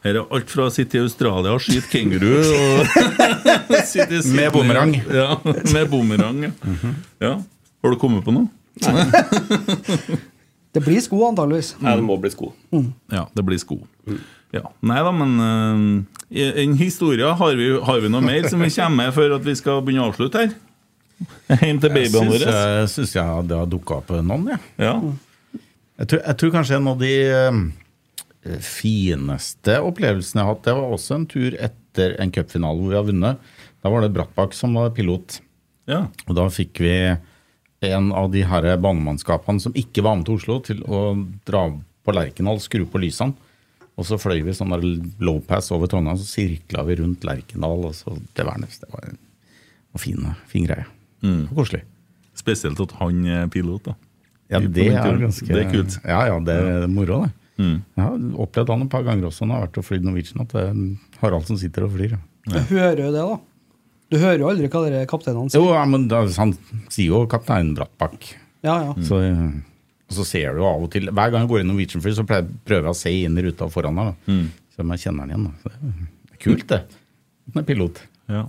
Her er alt fra å sitte i Australia og skyte kenguru og (laughs) sitte i Med bumerang. Ja, med bumerang. Ja. ja. Har du kommet på noe? (laughs) Det blir sko, antageligvis. Nei, det må bli sko. Ja, det blir sko. Ja. Nei da, men uh, en historie har vi, har vi noe mer som vi kommer med før at vi skal begynne å avslutte her? Hjem til babyene våre. jeg, synes jeg det har dukka opp noen, jeg. Ja. Jeg tror, jeg tror kanskje en av de eh, fineste opplevelsene jeg har hatt, det var også en tur etter en cupfinale hvor vi har vunnet. Da var det Brattbakk som var pilot. ja. Og da fikk vi en av de her banemannskapene som ikke var med til Oslo, til å dra på Lerkendal, skru på lysene. Og så fløy vi sånn der low pass over Trondheim, så sirkla vi rundt Lerkendal. Og så det var, det var en fin, fin greie. Og koselig. Spesielt at han er pilot, da. Ja, det er ganske Det er kult. Ja, ja, det er moro, det. Jeg har opplevd han et par ganger også når jeg har vært og flydd Norwegian, at det er Harald som sitter og flyr. ja. Du hører jo det, da. Du hører jo aldri hva dere kapteinene sier. Jo, ja, men da, han sier jo kaptein Brattbakk. Ja, ja. Så, eh, og så ser du jo av og til Hver gang jeg går i Norwegian Fly, så pleier- prøver jeg å se inn i ruta foran her. Mm. Så om jeg kjenner den igjen. Da. Det er kult, det. Han er pilot. Ja.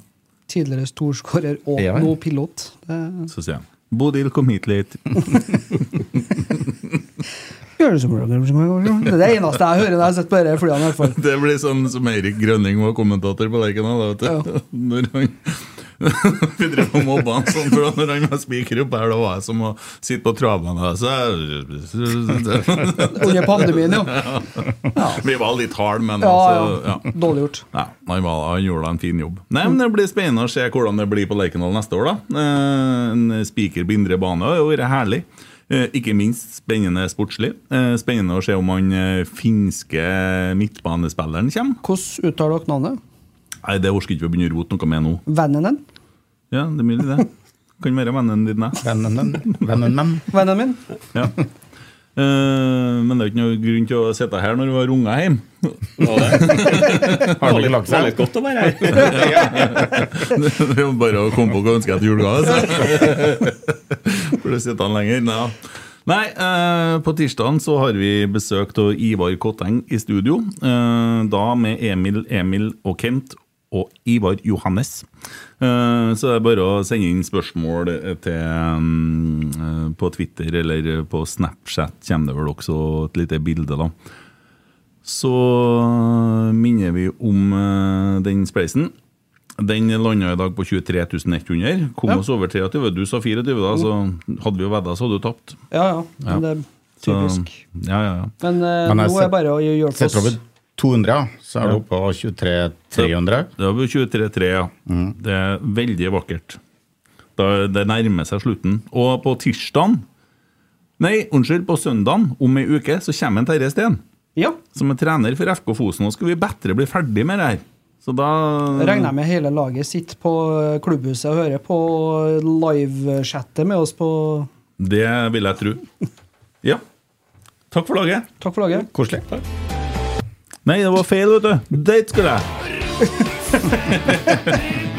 Tidligere storskårer og Ja, ja. nå pilot. Det Så sier han Bodil, kom hit litt. (laughs) gjør det som Det er det eneste jeg hører når jeg sitter på disse flyene. i hvert fall. Det blir sånn som Eirik Grønning var kommentator på Lerkena. (laughs) Når han (laughs) Vi drev og mobba han sånn, for når han var spiker oppe her, da var jeg som å sitte på travbanen. (laughs) Under pandemien, jo. Vi var litt harde, men Ja, altså, ja. ja. Dårlig gjort. Ja, han, var, han gjorde en fin jobb. Nei, men Det blir spennende å se hvordan det blir på Lerkendal neste år. da eh, En spiker på indre bane har jo vært herlig. Eh, ikke minst spennende sportslig. Eh, spennende å se om han finske midtbanespilleren kommer. Hvordan uttaler dere navnet? Nei, Det orker ikke vi å begynne å rote noe med nå. Vennen din? Ja, det er mulig, det. Kan være vennen din, jeg. Vennen min. Vennen (laughs) min. Vennen min? Ja. Uh, men det er ikke noe grunn til å sitte her når du har unger hjemme. (laughs) Har han ikke lagt Det var seg? litt godt å være her. (laughs) Det er jo bare å komme på hva ønsker etter julegave. så. For det sitter han lenger. Nei, Nei uh, på tirsdagen så har vi besøk av Ivar Kotteng i studio. Uh, da med Emil, Emil og Kent og Ivar Johannes. Eh, så det er bare å sende inn spørsmål til mm, på Twitter eller på Snapchat kommer det vel også et lite bilde, da. Så minner vi om eh, den spleisen. Den landa i dag på 23 100. Kom Ja. oss over 23. Du sa 24, da, så hadde vi jo vedda, så hadde du tapt. Ja, ja. Men det er Så, typisk. ja, ja, ja. Men, eh, Men nå er det bare å gjøre oss 200, så er du oppe på 23 300. Det er 23-3, ja. Det er veldig vakkert. Da, det nærmer seg slutten. Og på tirsdagen Nei, unnskyld, på søndagen om ei uke så kommer en Terje Steen. Ja. Som er trener for FK Fosen. Nå skal vi bedre bli ferdig med det her. Så da Regner jeg med hele laget sitter på klubbhuset og hører på livechattet med oss på Det vil jeg tro. Ja. Takk for laget. Takk for laget. Koselig. Nei, det var feil, vet du. Date skulle jeg. (laughs)